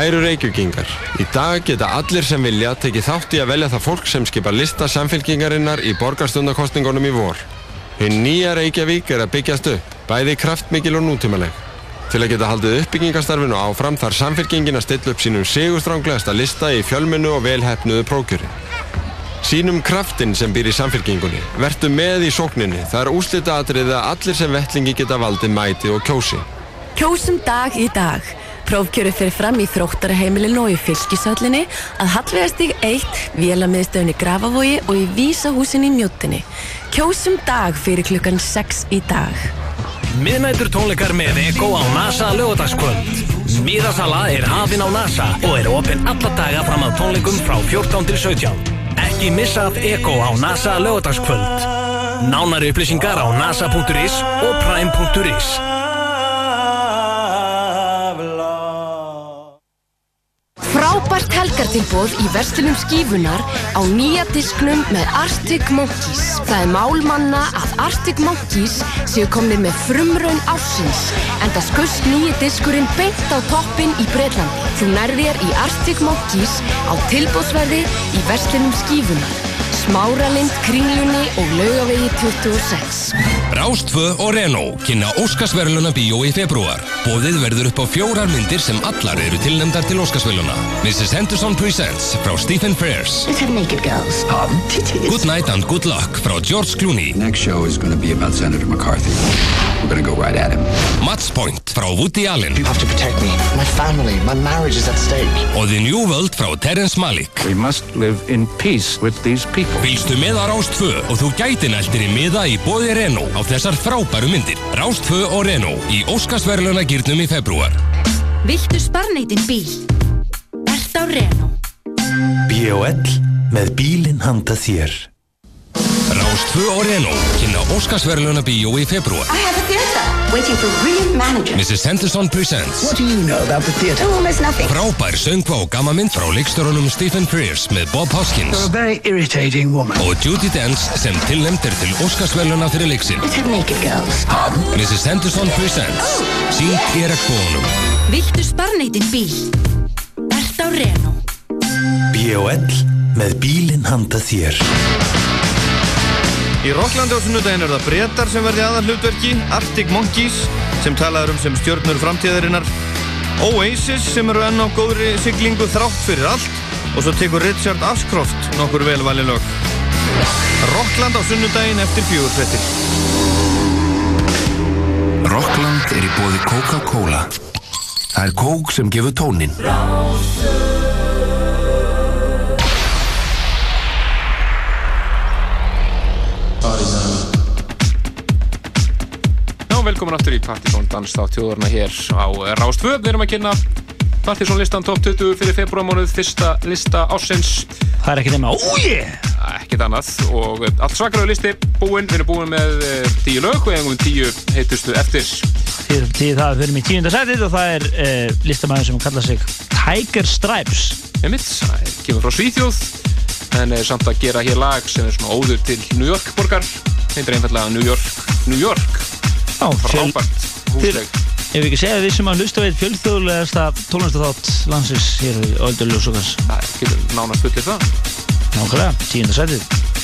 Kæru reykjugingar, í dag geta allir sem vilja tekið þátt í að velja það fólk sem skipa lista samfélkingarinnar í borgarstundakostningunum í vor. Hinn nýja Reykjavík er að byggjast upp, bæði kraftmikil og nútímaleg. Til að geta haldið uppbyggingastarfinu áfram þarf samfélkingin að stilla upp sínum sigurstránglegasta lista í fjölmunu og velhæfnuðu prókjöri. Sínum kraftin sem býr í samfélkingunni, vertu með í sókninni, það er úslita atriði að allir sem vettlingi geta valdið mæti og kjósi. Kjósum dag í dag. Prófkjöru fyrir fram í þróttaraheimilinu og í fylgisöllinni að Hallvegastík 1, Vélamiðstöðunni Grafavogi og í Vísahúsinni í Mjóttinni. Kjósum dag fyrir klukkan 6 í dag. Miðnætur tónleikar með Eko á NASA lögadagskvöld. Miðasala er hafin á NASA og er opinn alla daga fram að tónleikum frá 14 til 17. Ekki missað Eko á NASA lögadagskvöld. Nánari upplýsingar á nasa.is og prime.is. Helgartilbóð í verslinum skífunar á nýja disknum með Arctic Monkeys. Það er málmanna að Arctic Monkeys séu komnið með frumraun ársins en það skust nýji diskurinn beint á toppin í Breitlandi. Þú nærðir í Arctic Monkeys á tilbóðsverði í verslinum skífunar. Smáralind, Kringlunni og Laugavegi 26. Rástfö og Renault kynna Óskarsverðluna bíó í februar. Bóðið verður upp á fjórar myndir sem allar eru tilnæmdar til Óskarsverðluna. Mrs. Henderson Presents frá Stephen Frears. Let's have naked girls. Pardon? Titties. Good Night and Good Luck frá George Clooney. Next show is going to be about Senator McCarthy. We're going to go right at him. Match Point frá Woody Allen. You have to protect me. My family, my marriage is at stake. Og The New World frá Terence Malick. We must live in peace with these people. Fylgstu með á Rástfö og þú gæti næltir í miða í bóði Renault á þessar frábæru myndir. Rástfö og Renault í Óskarsverðluna gýrnum í februar. Viltu sparneitin bíl? Ert á Renault. B.O.L. með bílinn handa þér. Rástfö og Renault kynna Óskarsverðluna bíó í februar. Waiting for brilliant managers. Mrs. Henderson Presents. What do you know about the theatre? Almost nothing. Frábær söngva og gammamind frá leikstörunum Stephen Frears með Bob Hoskins You're a very irritating woman. og Judi Dench sem tilnæmt er til Óskarsverðluna fyrir leiksinn. Let's have naked girls. Pardon? Mrs. Henderson Presents. Sýnt í regnbónum. Viltu sparneitin bíl? Ert á Renault. B.O.L. með bílinn handa þér. Í Rocklandi á sunnudaginn er það breytar sem verði aðal hlutverki, Arctic Monkeys sem talaður um sem stjörnur framtíðarinnar, Oasis sem eru enn á góðri siglingu þrátt fyrir allt og svo tekur Richard Ashcroft nokkur velvali lög. Rockland á sunnudaginn eftir fjögurfettir. Rockland er í bóði Coca-Cola. Það er kók sem gefur tónin. Velkomin aftur í Partizón Danstátt þjóðarna hér á Rástvö. Við erum að kynna Partizón listan top 20 fyrir februarmánuð, fyrsta lista ársins. Það er ekki nema, újé! Ekkert annað og allt svakaröðu listi búinn. Við erum búin með eh, tíu lög og einhverjum tíu heitustu eftir. Því, því það fyrir mig tíunda sætið og það er uh, listamæður sem kallar sig Tiger Stripes. Einmitt, það er- kemur frá Svíþjóð en er samt að gera hér lag sem er svona óður til New York borgar. Heitir einfallega New York, New York. Já, Frábært húsleik. Ef við ekki segja við sem að hlusta við fjölþjóðlegasta tónlistathátt landsins hér í Öldurljósokars. Það getur nánast fullir það. Nákvæmlega, tíunda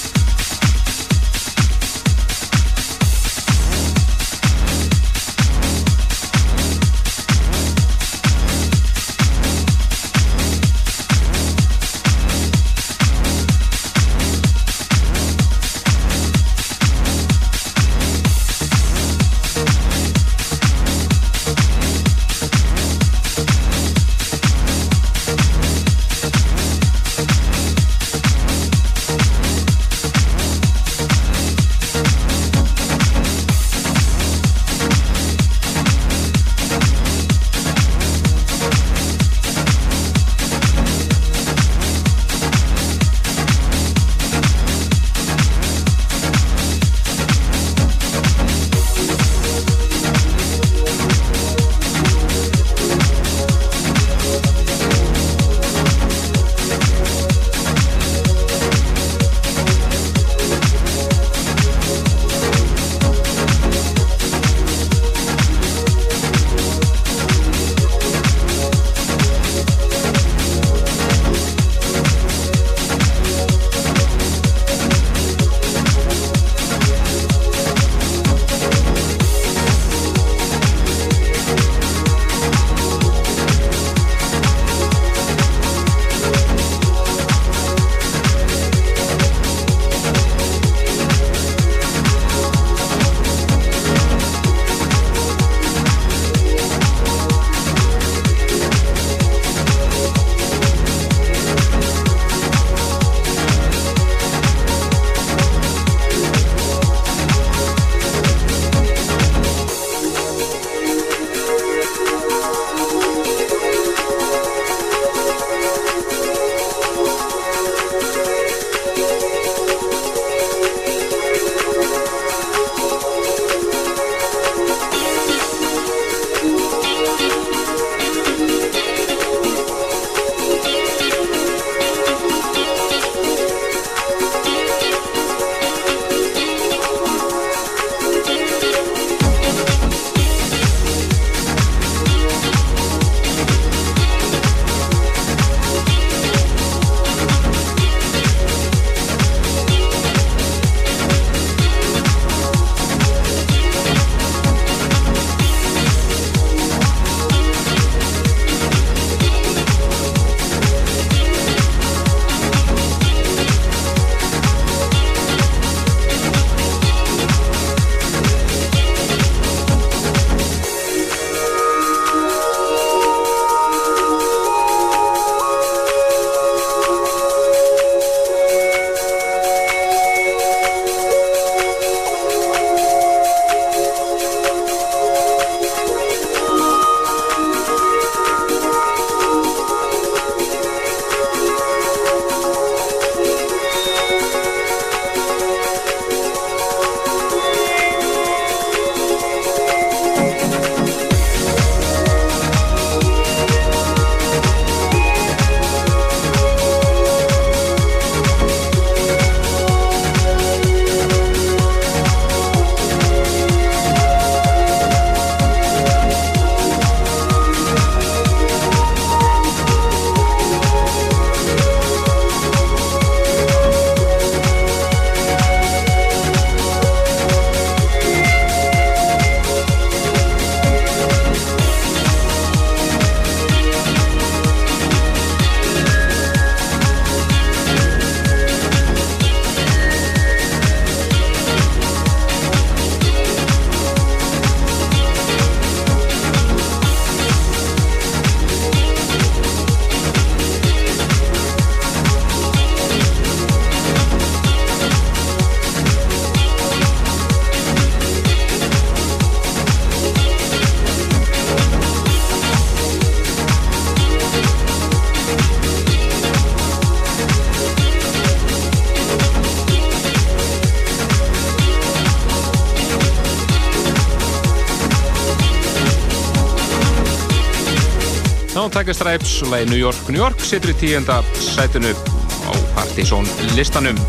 Stripes og lagi New York, New York situr í tíunda sætinu á Partizón listanum.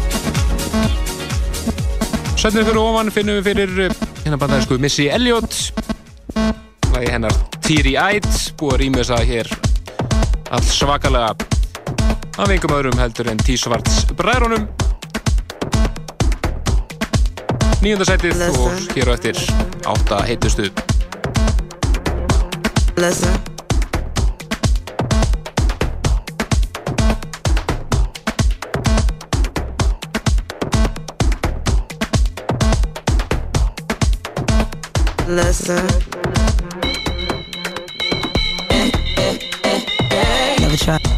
Sætinu fyrir ofan finnum við fyrir eh, hérna bandaðisku Missy Elliott. Lagi hennar Teary Eyed búið að þess að hér allt svakalega af einhverjum öðrum heldur en T-Svarts bræðrónum nýjunda sætið og hér á eftir átta heitustu. Listen. Listen. Never try.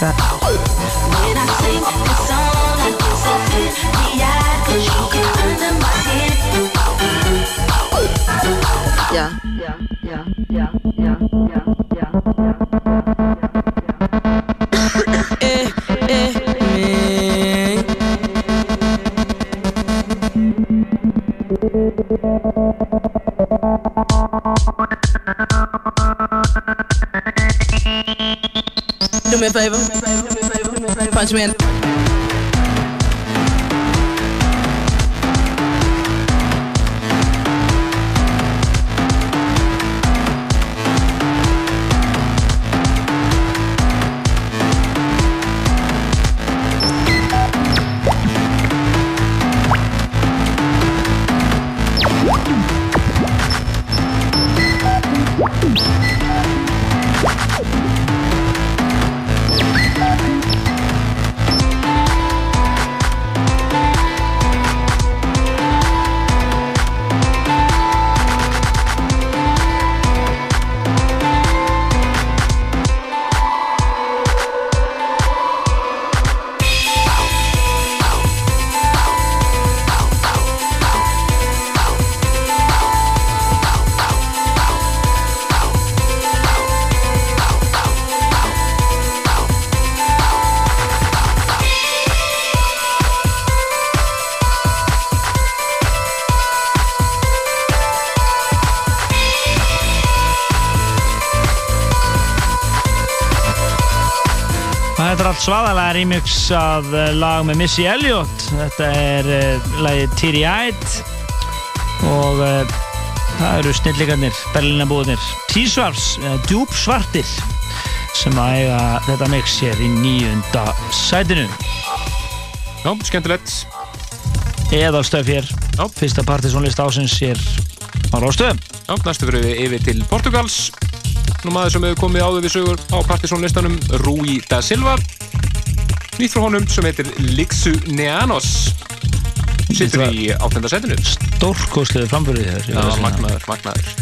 Never try. When I sing this song, I get so teary-eyed, 'cause you get under my skin. Yeah. Yeah. Yeah. Yeah. Yeah. Yeah. Me a favor. Punch me in. Remix af eh, lag með Missy Elliott. Þetta er uh, lagið Teary Eyed og uh, það eru snilligarnir, berlinabúðnir, T-Svars, uh, djúpsvartir sem að eiga þetta mix hér í nýjunda sætinu. Já, skemmtilegt. Eðalstöf hér, Já. fyrsta partysónlist ásins hér á Róstöðum. Já, næstu fyrir við yfir til Portugals. Nú maður sem hefur komið áður við sögur á partysónlistanum, Rui da Silva. Nýtt frá honum sem heitir Lixu Neanos. Sittur í áttenda setinu. Stórkoslega frambörðið þér. Magnaður, magnaður.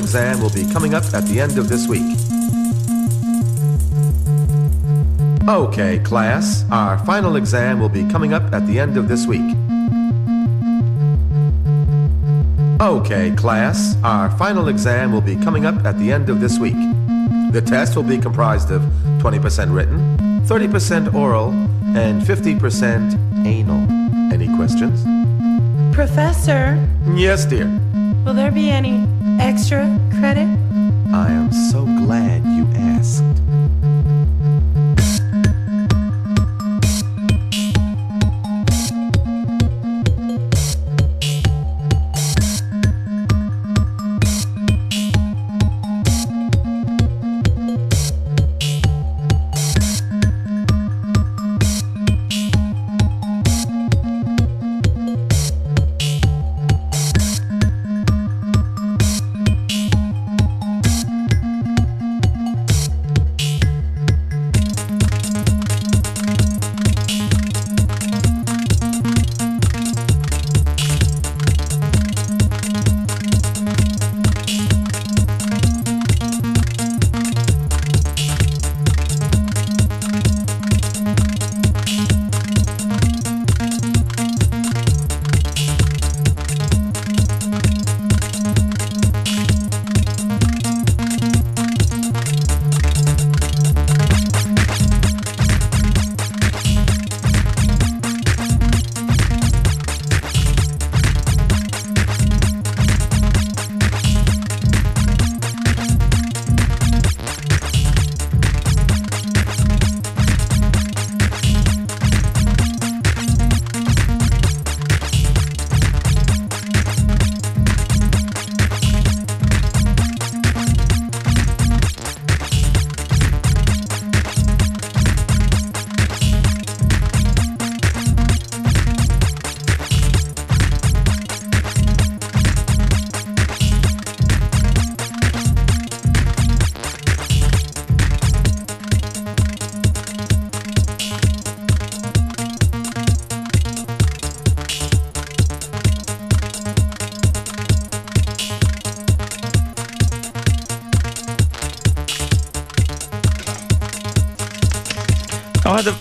Exam will be coming up at the end of this week. Okay, class, our final exam will be coming up at the end of this week. Okay, class, our final exam will be coming up at the end of this week. The test will be comprised of 20% written, 30% oral, and 50% anal. Any questions? Professor, Yes, dear. will there be any extra credit?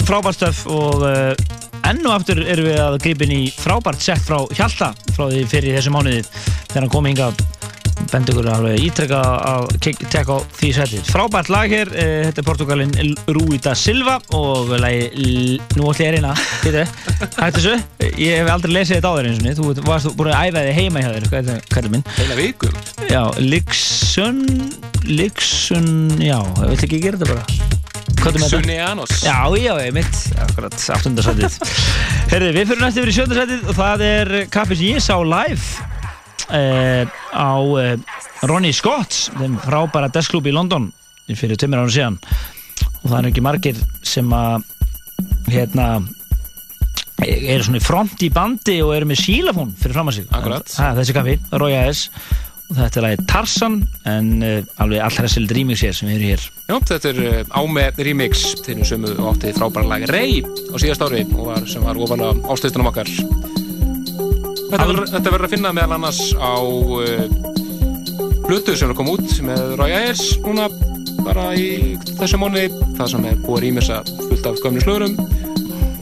Frábært stöf og uh, enn og aftur erum við að grípa inn í frábært sett frá Hjalta frá því fyrir þessu mánuði þegar hann kom hinga bendi ykkur alveg ítrekka að tekka á því setið. Frábært lag hér, eh, þetta er Portugalin Rui da Silva og lagi, nú ætlum ég að reyna, býtu, hættu þessu, ég hef aldrei lesið þetta áður eins og niður, þú varst búin að æfa þig heima hjá þér, hvað er þetta, minn? Heila viku. Já, Lixun, Lixun, já, vill ekki gera þetta bara? Er þetta? Sunnianos. Já, já, ég mitt, akkurat, aftundarsætið. Herði, við fyrir næstu yfir í sjöndarsætið og það er kappi sem ég sá live uh, á uh, Ronnie Scott's, þeim frábæra deskklúbi í London fyrir tömur ára síðan og það er ekki margir sem að hérna eru svona í front í bandi og eru með sílafón fyrir fram að sig Akkurat. ha, þessi kappi, Ayers og þetta er lagið Tarsan en uh, alveg allra sild remix hér sem við erum hér Já, þetta er uh, áme remix sömu og átti frábæra lag Rey á síðast ári og var, sem var ofalega ástöðstunum okkar. Þetta verður að finna meðal annars á uh, hlutu sem er að koma út með Roy Ayers núna bara í þessu mánuði það sem er búið að rýmisa fullt af gömlu slöðurum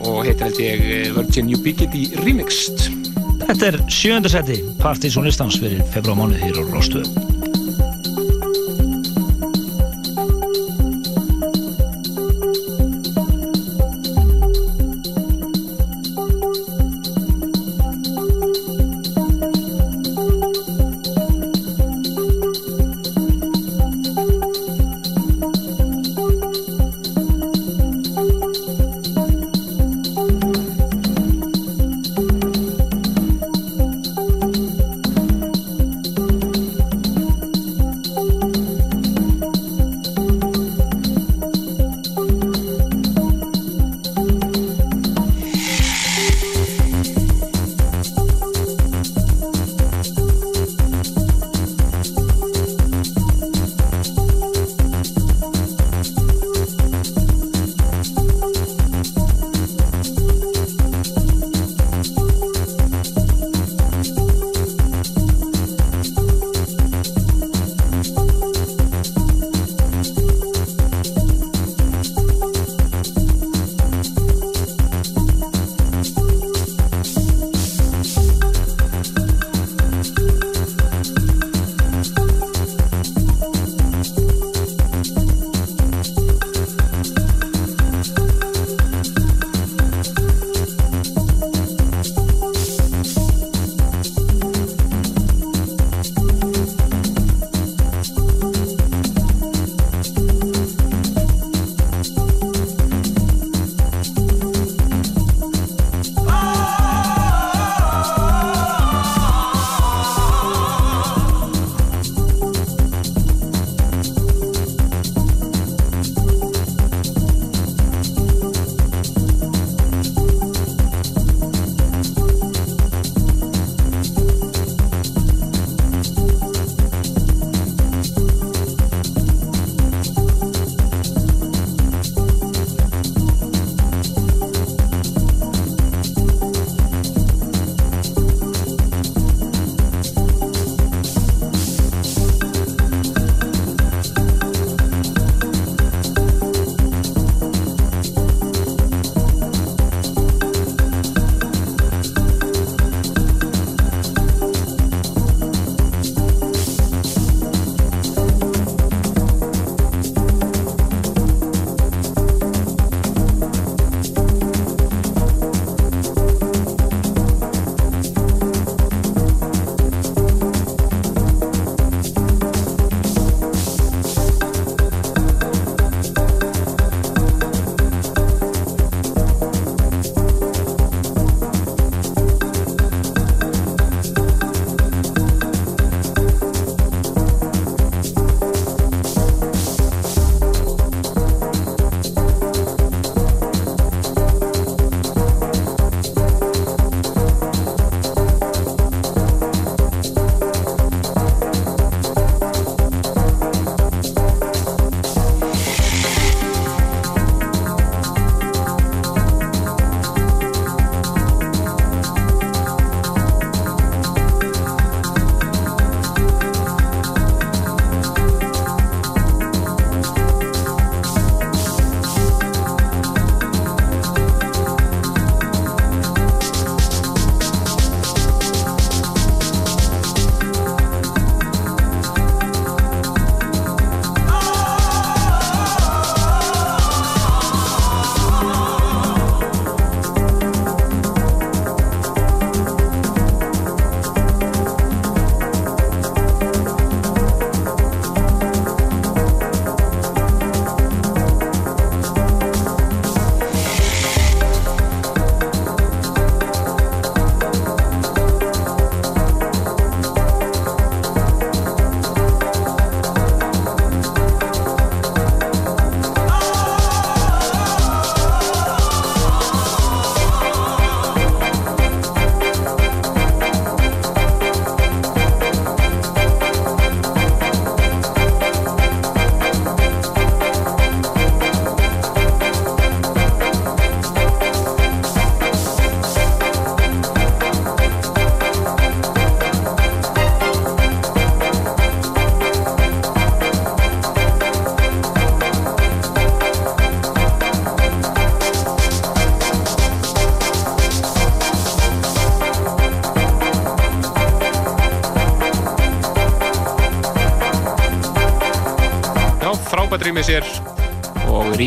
og heitir held ég eh, Virgin Ubiquity Remixed. Þetta er sjöndarsæti partys og listans fyrir februar mánuð hér á Róstöðum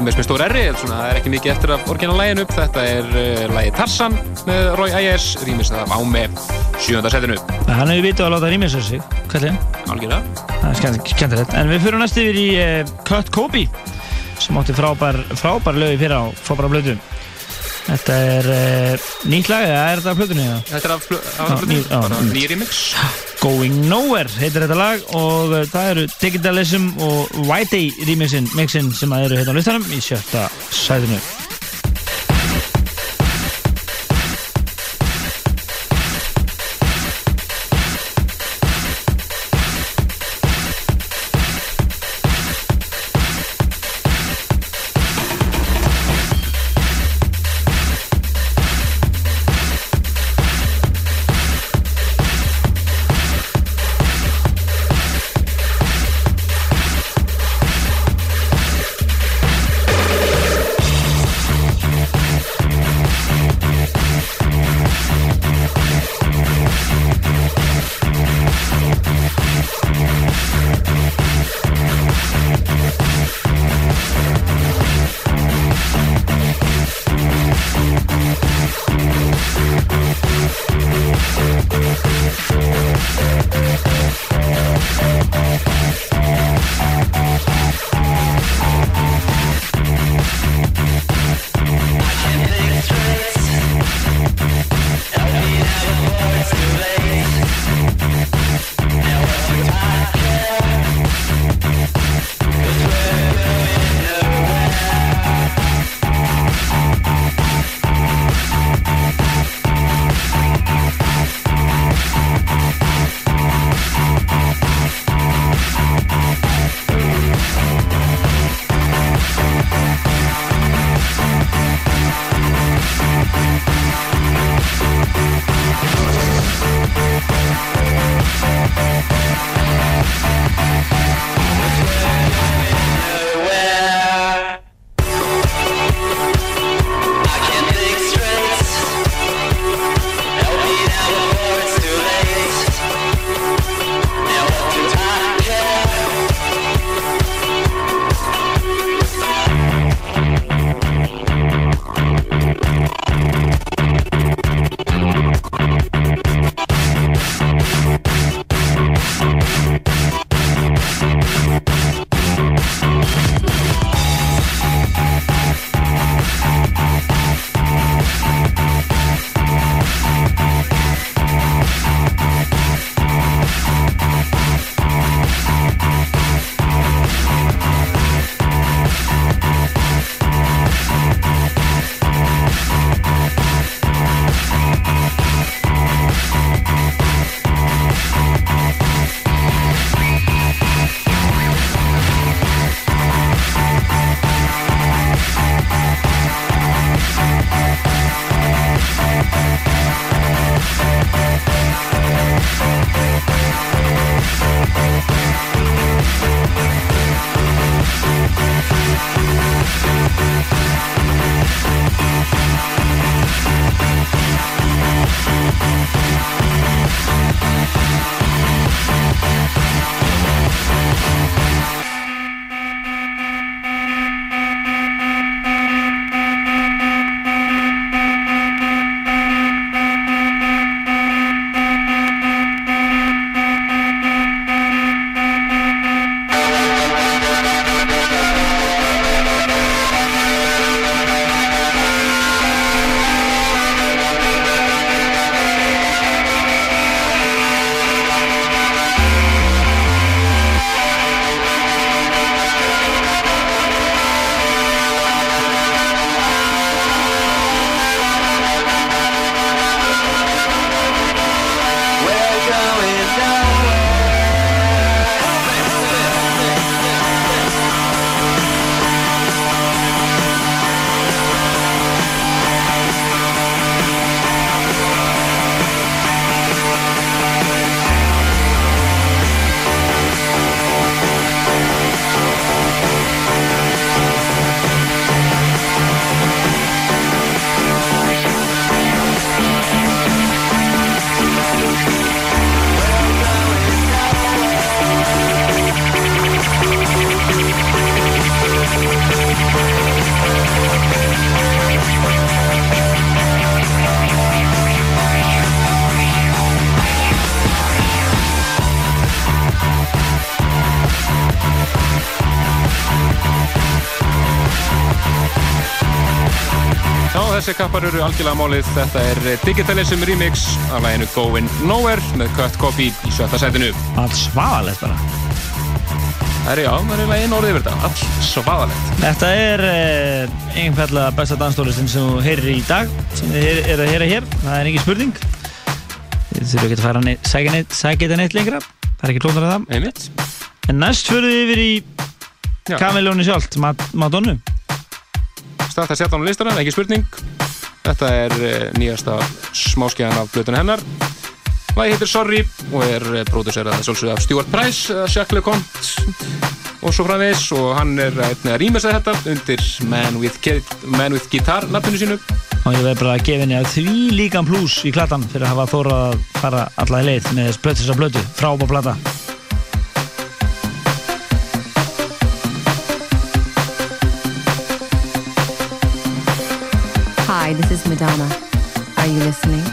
rýmis með stór erri svona, það er ekki mikið eftir af orginal-læginu þetta er uh, lægi Tarsan með Roy Ayers rýmis það á með sjönda setinu Hann hefur vitað að láta rýmis á sig, kallinn. Algjörlega. Það er skemmtilegt. En við fyrir næst yfir í uh, Cut Kobe sem átti frábær, frábær lögi fyrir á frábæra blödu. Þetta er uh, nýtt lag, eða er þetta af blöðunni? eða? Þetta er af, fl- af Já, plötunni, ný- já, Going Nowhere heitir þetta lag og uh, það eru Digitalism og White Day remixin mixin sem að eru hérna á listanum í sjötta sæðinu. Kappar eru algjörlega málið. Þetta er Digitalism Remix af læginu Going Nowhere með Cut Copy í sjötta sætinu. Allt svaðalegt bara. Það er já, það er einn orðið yfir þetta. Allt svaðalegt. Þetta er eh, einhverlega besta danstólistin sem þú heyrir í dag, sem þið heyr- eru að heyra hér. Það er engin spurning. Þið þurfum ekki að fara neitt, sækja þetta neitt lengra. Það er ekki klóndar að það. Einmitt. En næst fyrir við yfir í Kamiljóni sjálft, Mad Madonnu. Starta að setja á listanum, ekki spurning. Þetta er eh, nýjasta smáskeiðan af blötun hennar. Lagi heitir Sorry og er eh, pródúserað af Stuart Price, eða Jacques LeConte og svo framvegis og hann er að rýmesa þetta undir Man with, Man with Guitar nafninu sínu. Og ég verð bara að gefa henni að því líkan pluss í klatan fyrir að hafa þórað að fara alla í leið með þessa blötu, frábá plata. Hi, this is Madonna. Are you listening?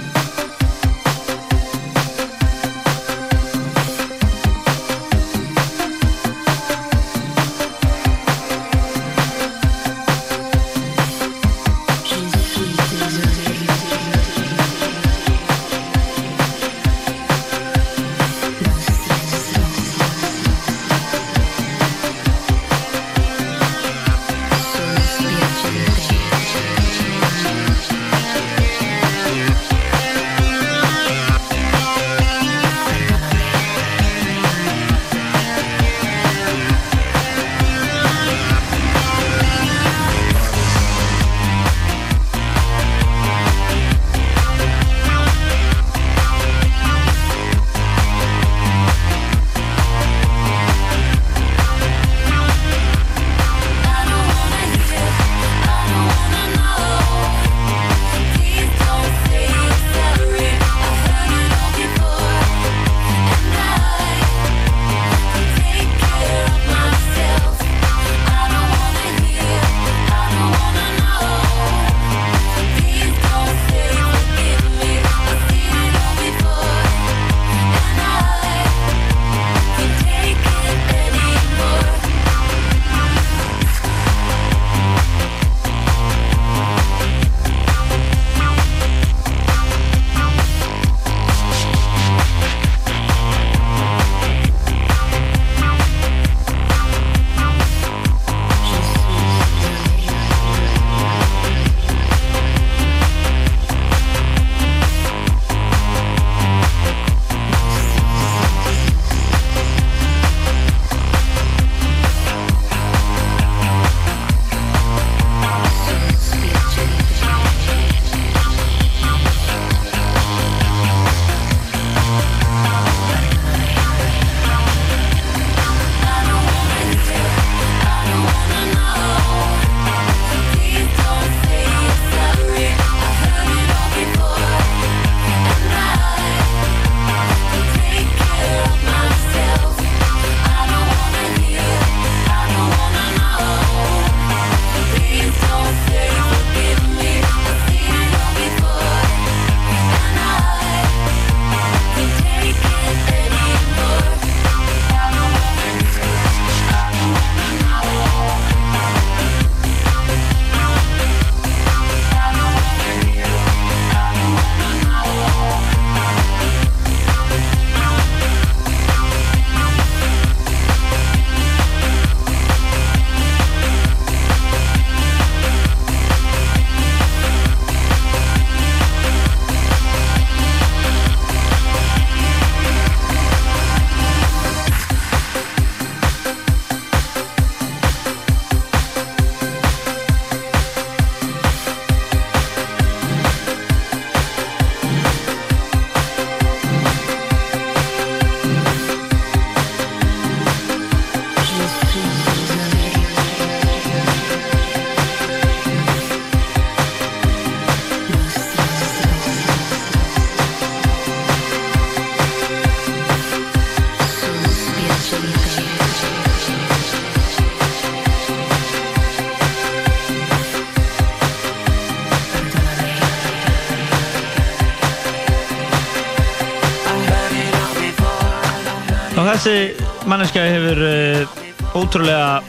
Þessi manneskja hefur uh, ótrúlega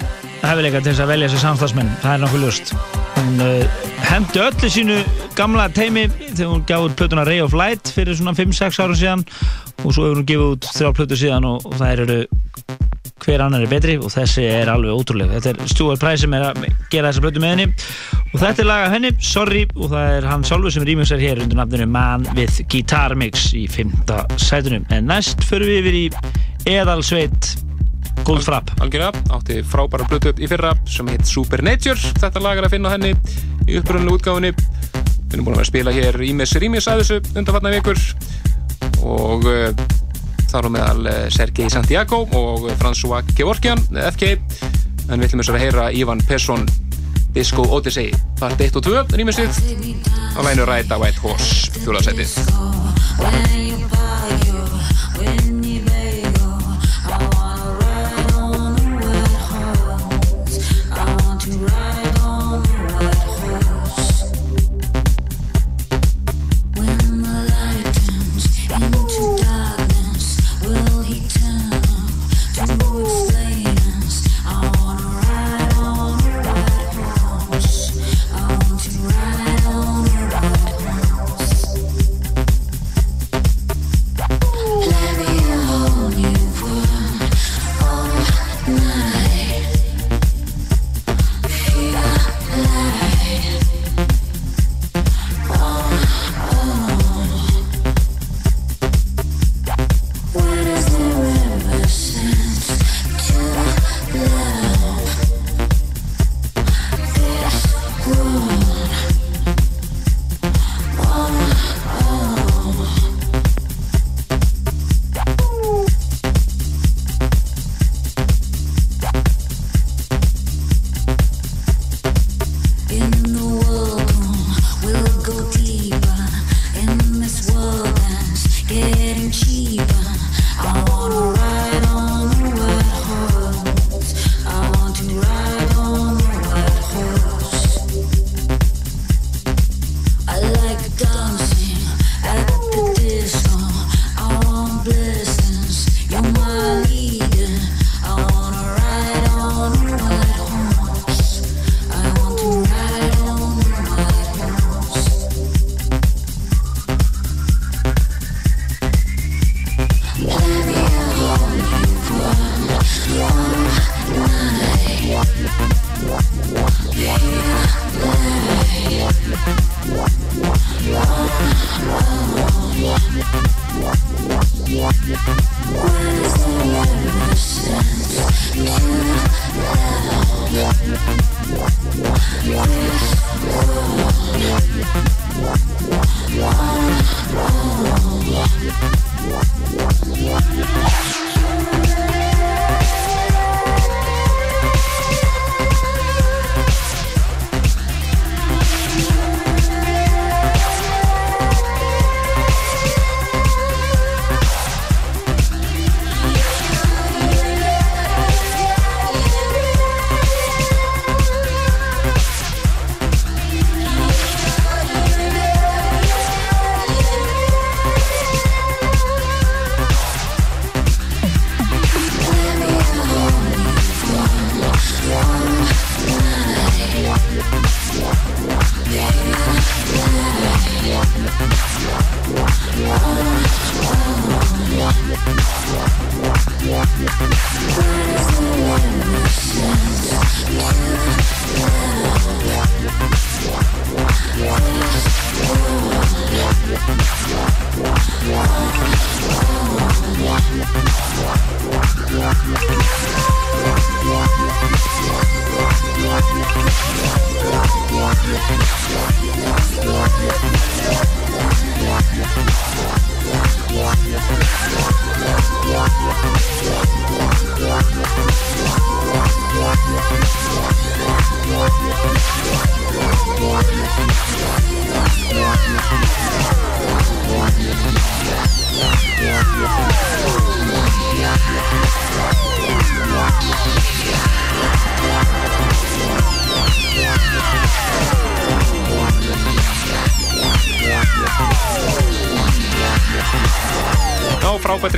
hefileika til þess að velja sér samstagsmenn, það er nokkuð ljóst. Hún uh, hendi öllu sínu gamla teimi þegar hún gaf út plötuna Ray of Light fyrir svona 5-6 árum síðan og svo hefur hún gefið út þrjá plötu síðan og, og það eru hver annar er betri og þessi er alveg ótrúlega þetta er Stuart Price sem er að gera þessa plötu með henni og þetta er laga henni Sorry og það er hann sjálfur sem remixar hér undir nafninu Man with Guitar Mix í 5. sætunum en næst förum við yfir í Eðalsveit Goldfrapp Algjörða, átti frábæra blötu í fyrra sem heit Supernature þetta lag er að finna henni í upprunnulega útgáfunni. Við erum búin að vera að spila hér Ímis Rímis að þessu undanfarnar vikur. Og uh, þar á meðal uh, Sergei Santiago og François Gevorkian FK, en við ætlum þess að heyra Ivan Persson Disco Odyssey part 1 og 2 Rímisið á lænu Ræta White Horse fjólaðsætið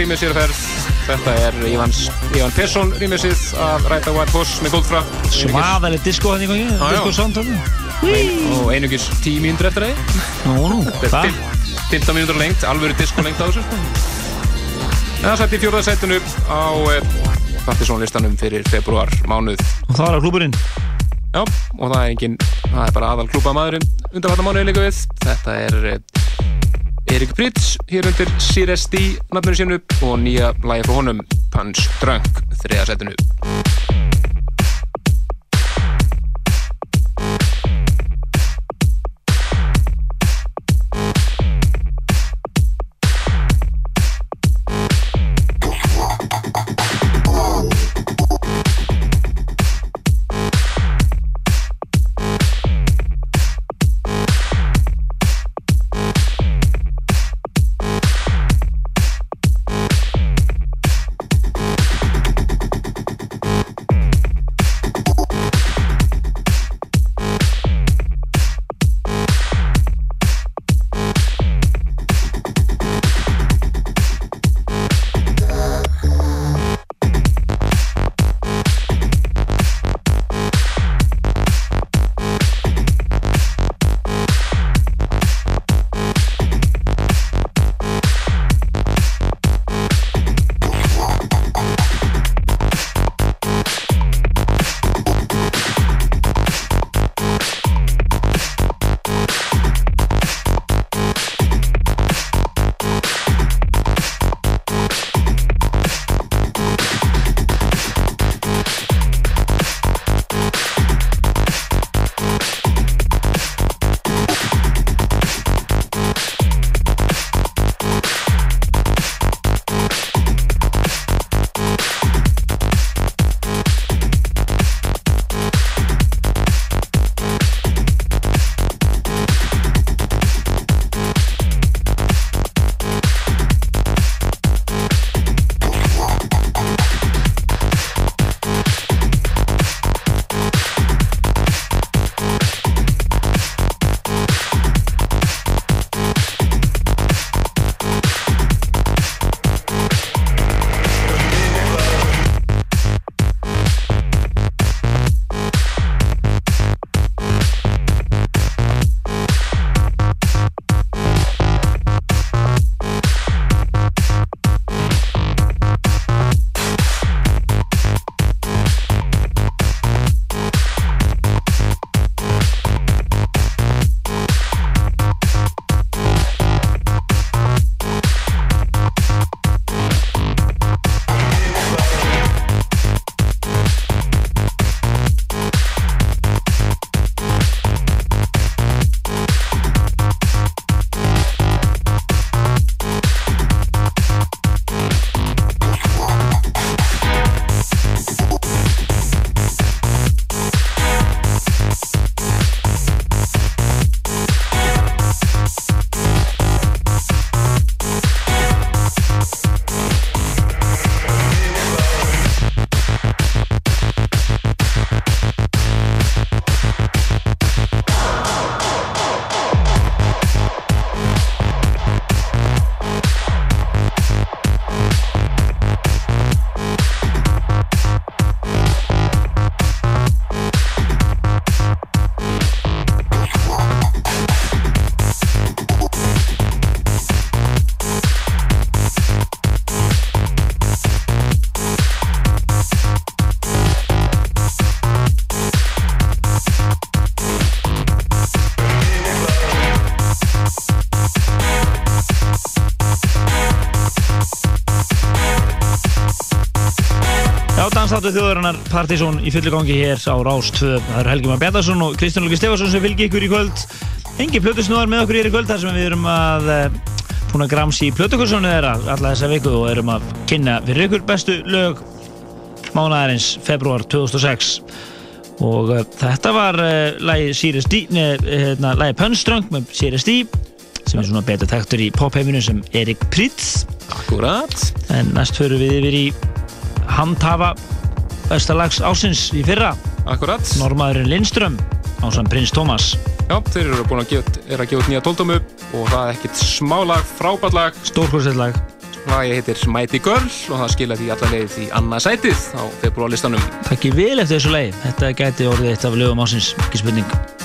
Já, frábært rýmið sér ferð Þetta er Ívans, Ívan Persson rýmisið af Ræta White Horse með Goldfra Svaðaleg disco hann í gangi. Disco sound og einugis 10 mínútur eftir það Nú, nú, Þetta er fimm- 15 mínútur lengt, alvöru disko lengt á þessu. Það sætti í fjórða sætinu á Partisónlistanum fyrir februar mánuð. Og það var klúburinn Já, og það er engin, það er bara aðal klúpa maðurinn undan þetta mánuði líka við. Þetta er Erik Pritz hér undir Sires D nafninu sínu og nýja lægi frá honum Punch Drunk þriða dansþáttu þjóðarinnar Partizón í fullu gangi hér á Rás 2 það eru Helgi Már Bjarnarsson og Kristján Lóki Stefansson sem fylgir ykkur í kvöld. Engi plötusnúðar með okkur hér í kvöld þar sem við erum að eh, búin að gramsi í plötukurssonu þeirra alla þessa viku og erum að kynna fyrir ykkur bestu lög mánaðarins februar 2006 og uh, þetta var uh, lagi Sirius D neða, hérna, lagi Punstrunk með Sirius D sem er svona betur tektur í popheiminu sem Erik Pritz Akkurat. En næst förum við yfir í handhafa bestalags ásins í fyrra. Akkurat Normaðurinn Lindström ásann Prins Thomas. Já, þeir eru búin að gefa, út nýja tóldömu og það er ekkit smálag, frábært lag. Stórkvæmsett lag. Lagi heitir Mighty Girl og það skilja því allar leið í annað sætið á februarlistanum Takk ég vel eftir þessu leið Þetta gæti orðið eitt af lögum ásins, ekki spurning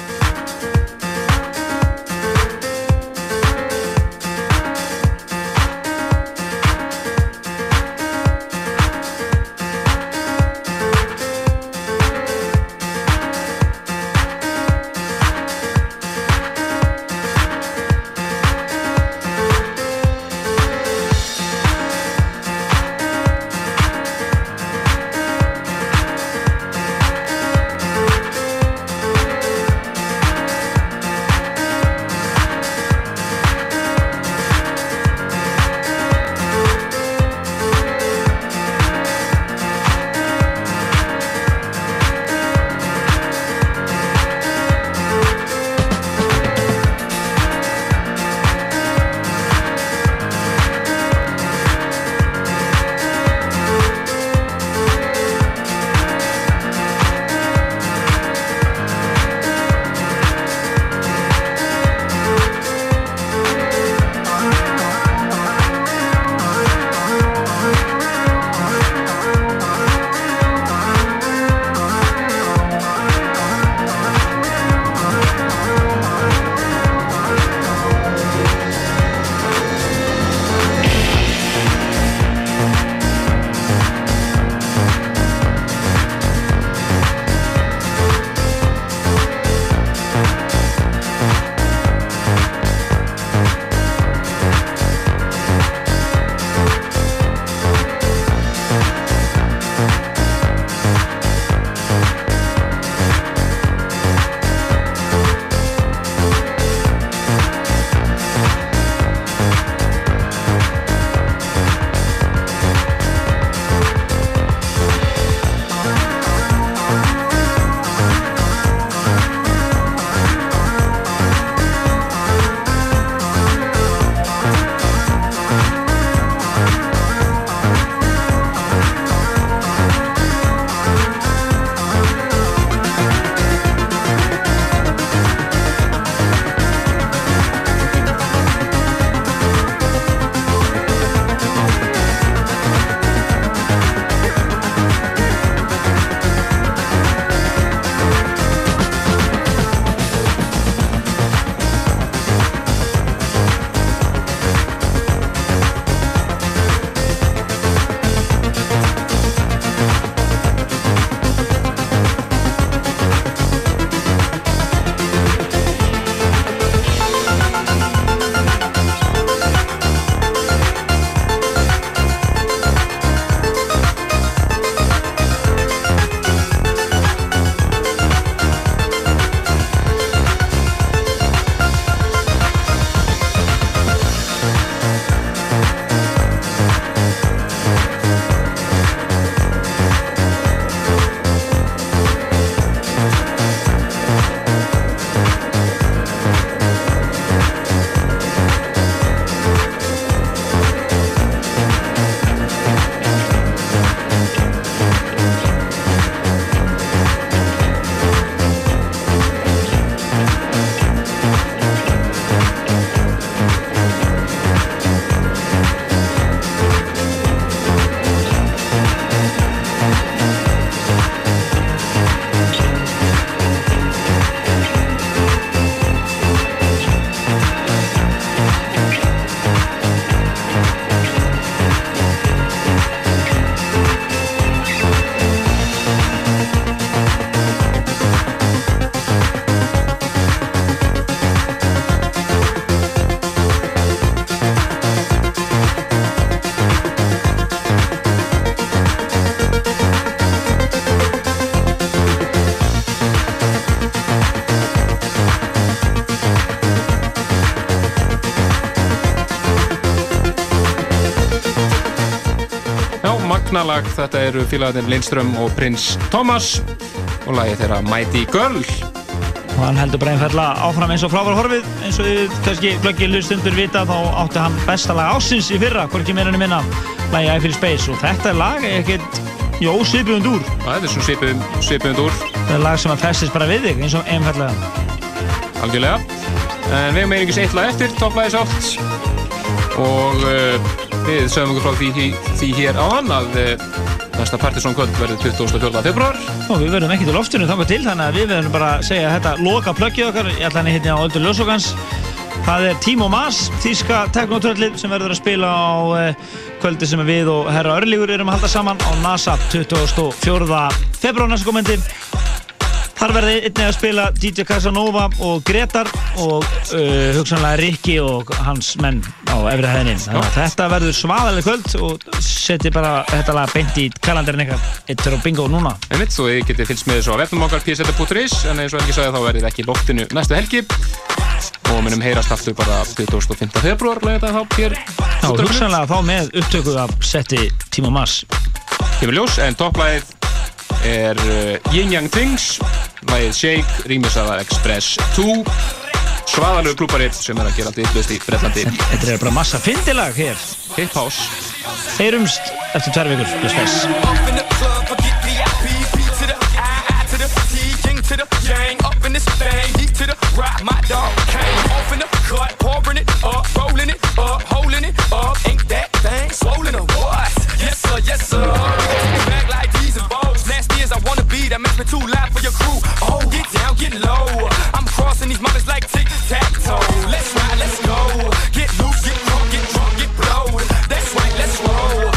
knallag, þetta eru félagarnir Lindström og Prins Thomas og lagið þeirra Mighty Girl. Og hann heldur bara einfallega áfram eins og frávar horfið. Eins og við kannski glöggir hlustundur vita þá átti hann besta lag ásins í fyrra hvorki meira enn minna, lagi I Feel Space og þetta er lag ekkert jó, svipuðund úr. Það er svipuðund, svipuðund úr. Þetta er lag sem að festist bara við þig eins og einfallega algjörlega. En við hefum einingis eitt lag eftir, topplæðis átt og uh, við sögum okkur frá því, því hér áðan að uh, næsta Partiðsson kvöld verður 24. februar og við verðum ekki til loftinu þangað til þannig að við verðum bara að segja þetta loka plöggið okkar ég ætla henni hérna á Öldur Ljósokans það er Timo Mas, þíska teknotröllið sem verður að spila á uh, kvöldi sem við og herra Örlíkur erum að halda saman á NASA 24. februar næsta komendi Þar verði einnig að spila DJ Casanova og Gretar og uh, hugsanlega Rikki og hans menn á efri hæðinni. Þannig að þetta verður svaðalega kvöld og seti bara þetta lag beint í kalendarin eitthvað eittur og bingo núna. Einmitt, þið getið fylgst með þessu á vefnum okkar pseta.is en eins og Helgi sagði þá verðið ekki loftinu næstu helgi og minnum heyrast aftur bara 25. februar þetta þá hér. Já, hugsanlega þá með upptöku af seti Tíma Mass. Kemur ljós, en topplæðið er uh, Yin Yang Things lægið Shake, rýmisaða Express 2 svaðalög klúparitt sem er að gera yllust í Breitlandi Þetta er bara massa fyndilag hér. Hip House. Heyrumst eftir tverr vikur plus þess to the gang, up in this thing, deep to the rock, my dog came. Off in the cut, pouring it up, rolling it up, holding it up, ain't that thing swollen or what? Yes sir, yes sir. Back like wanna that makes me too loud for your crew. Oh, get down, get low. I'm crossing these mountains like tic tac toe. Let's ride, let's go. Get loose, get drunk, get drunk, get blowed. That's right, let's roll.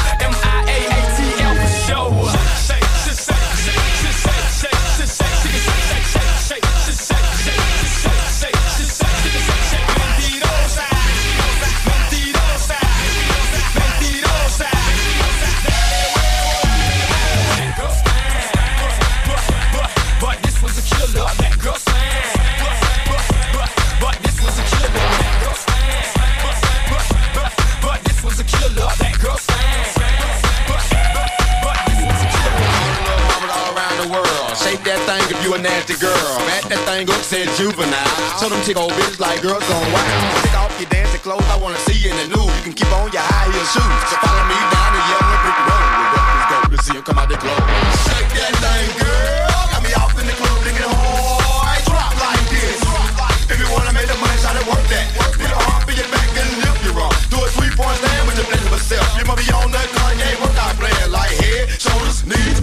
Nasty girl. Back that thing up, said juvenile. Show them chick old bitches like girls gone wild. Take off your dancing clothes, I wanna see you in the nude. You can keep on your high heel shoes. So follow me down the yellow brick road. Rappers go to see 'em come out the club. Shake that thing, girl. Got me off in the club thinking hard. Drop like this. If you wanna make the money, try to work that. Put a arm for your back and lift your arm. Do a three-point stand with your blessing myself. You might be on that Kanye workout plan like head, shoulders, knees,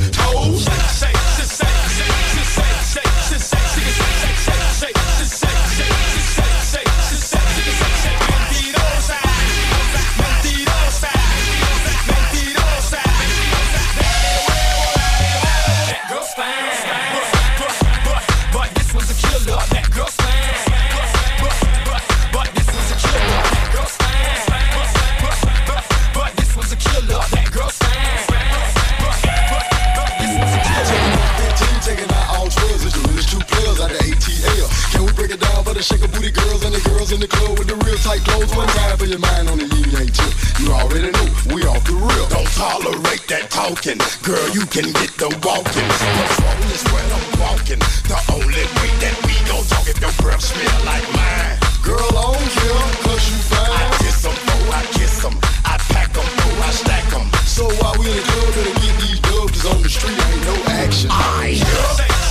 clowns in the club with the real tight clothes. One time for your mind on the yin yang chip. You already know we off the real. Don't tolerate that talking, girl. You can get the walking. The phone is where I'm walking. The only way that we gon' talk if your breath smell like mine. Girl, I don't care, cause you fine. I diss them, oh, I kiss them. I pack them, oh, I stack them. So while we in the club, better get these dubs on the street. Ain't no action. I hear.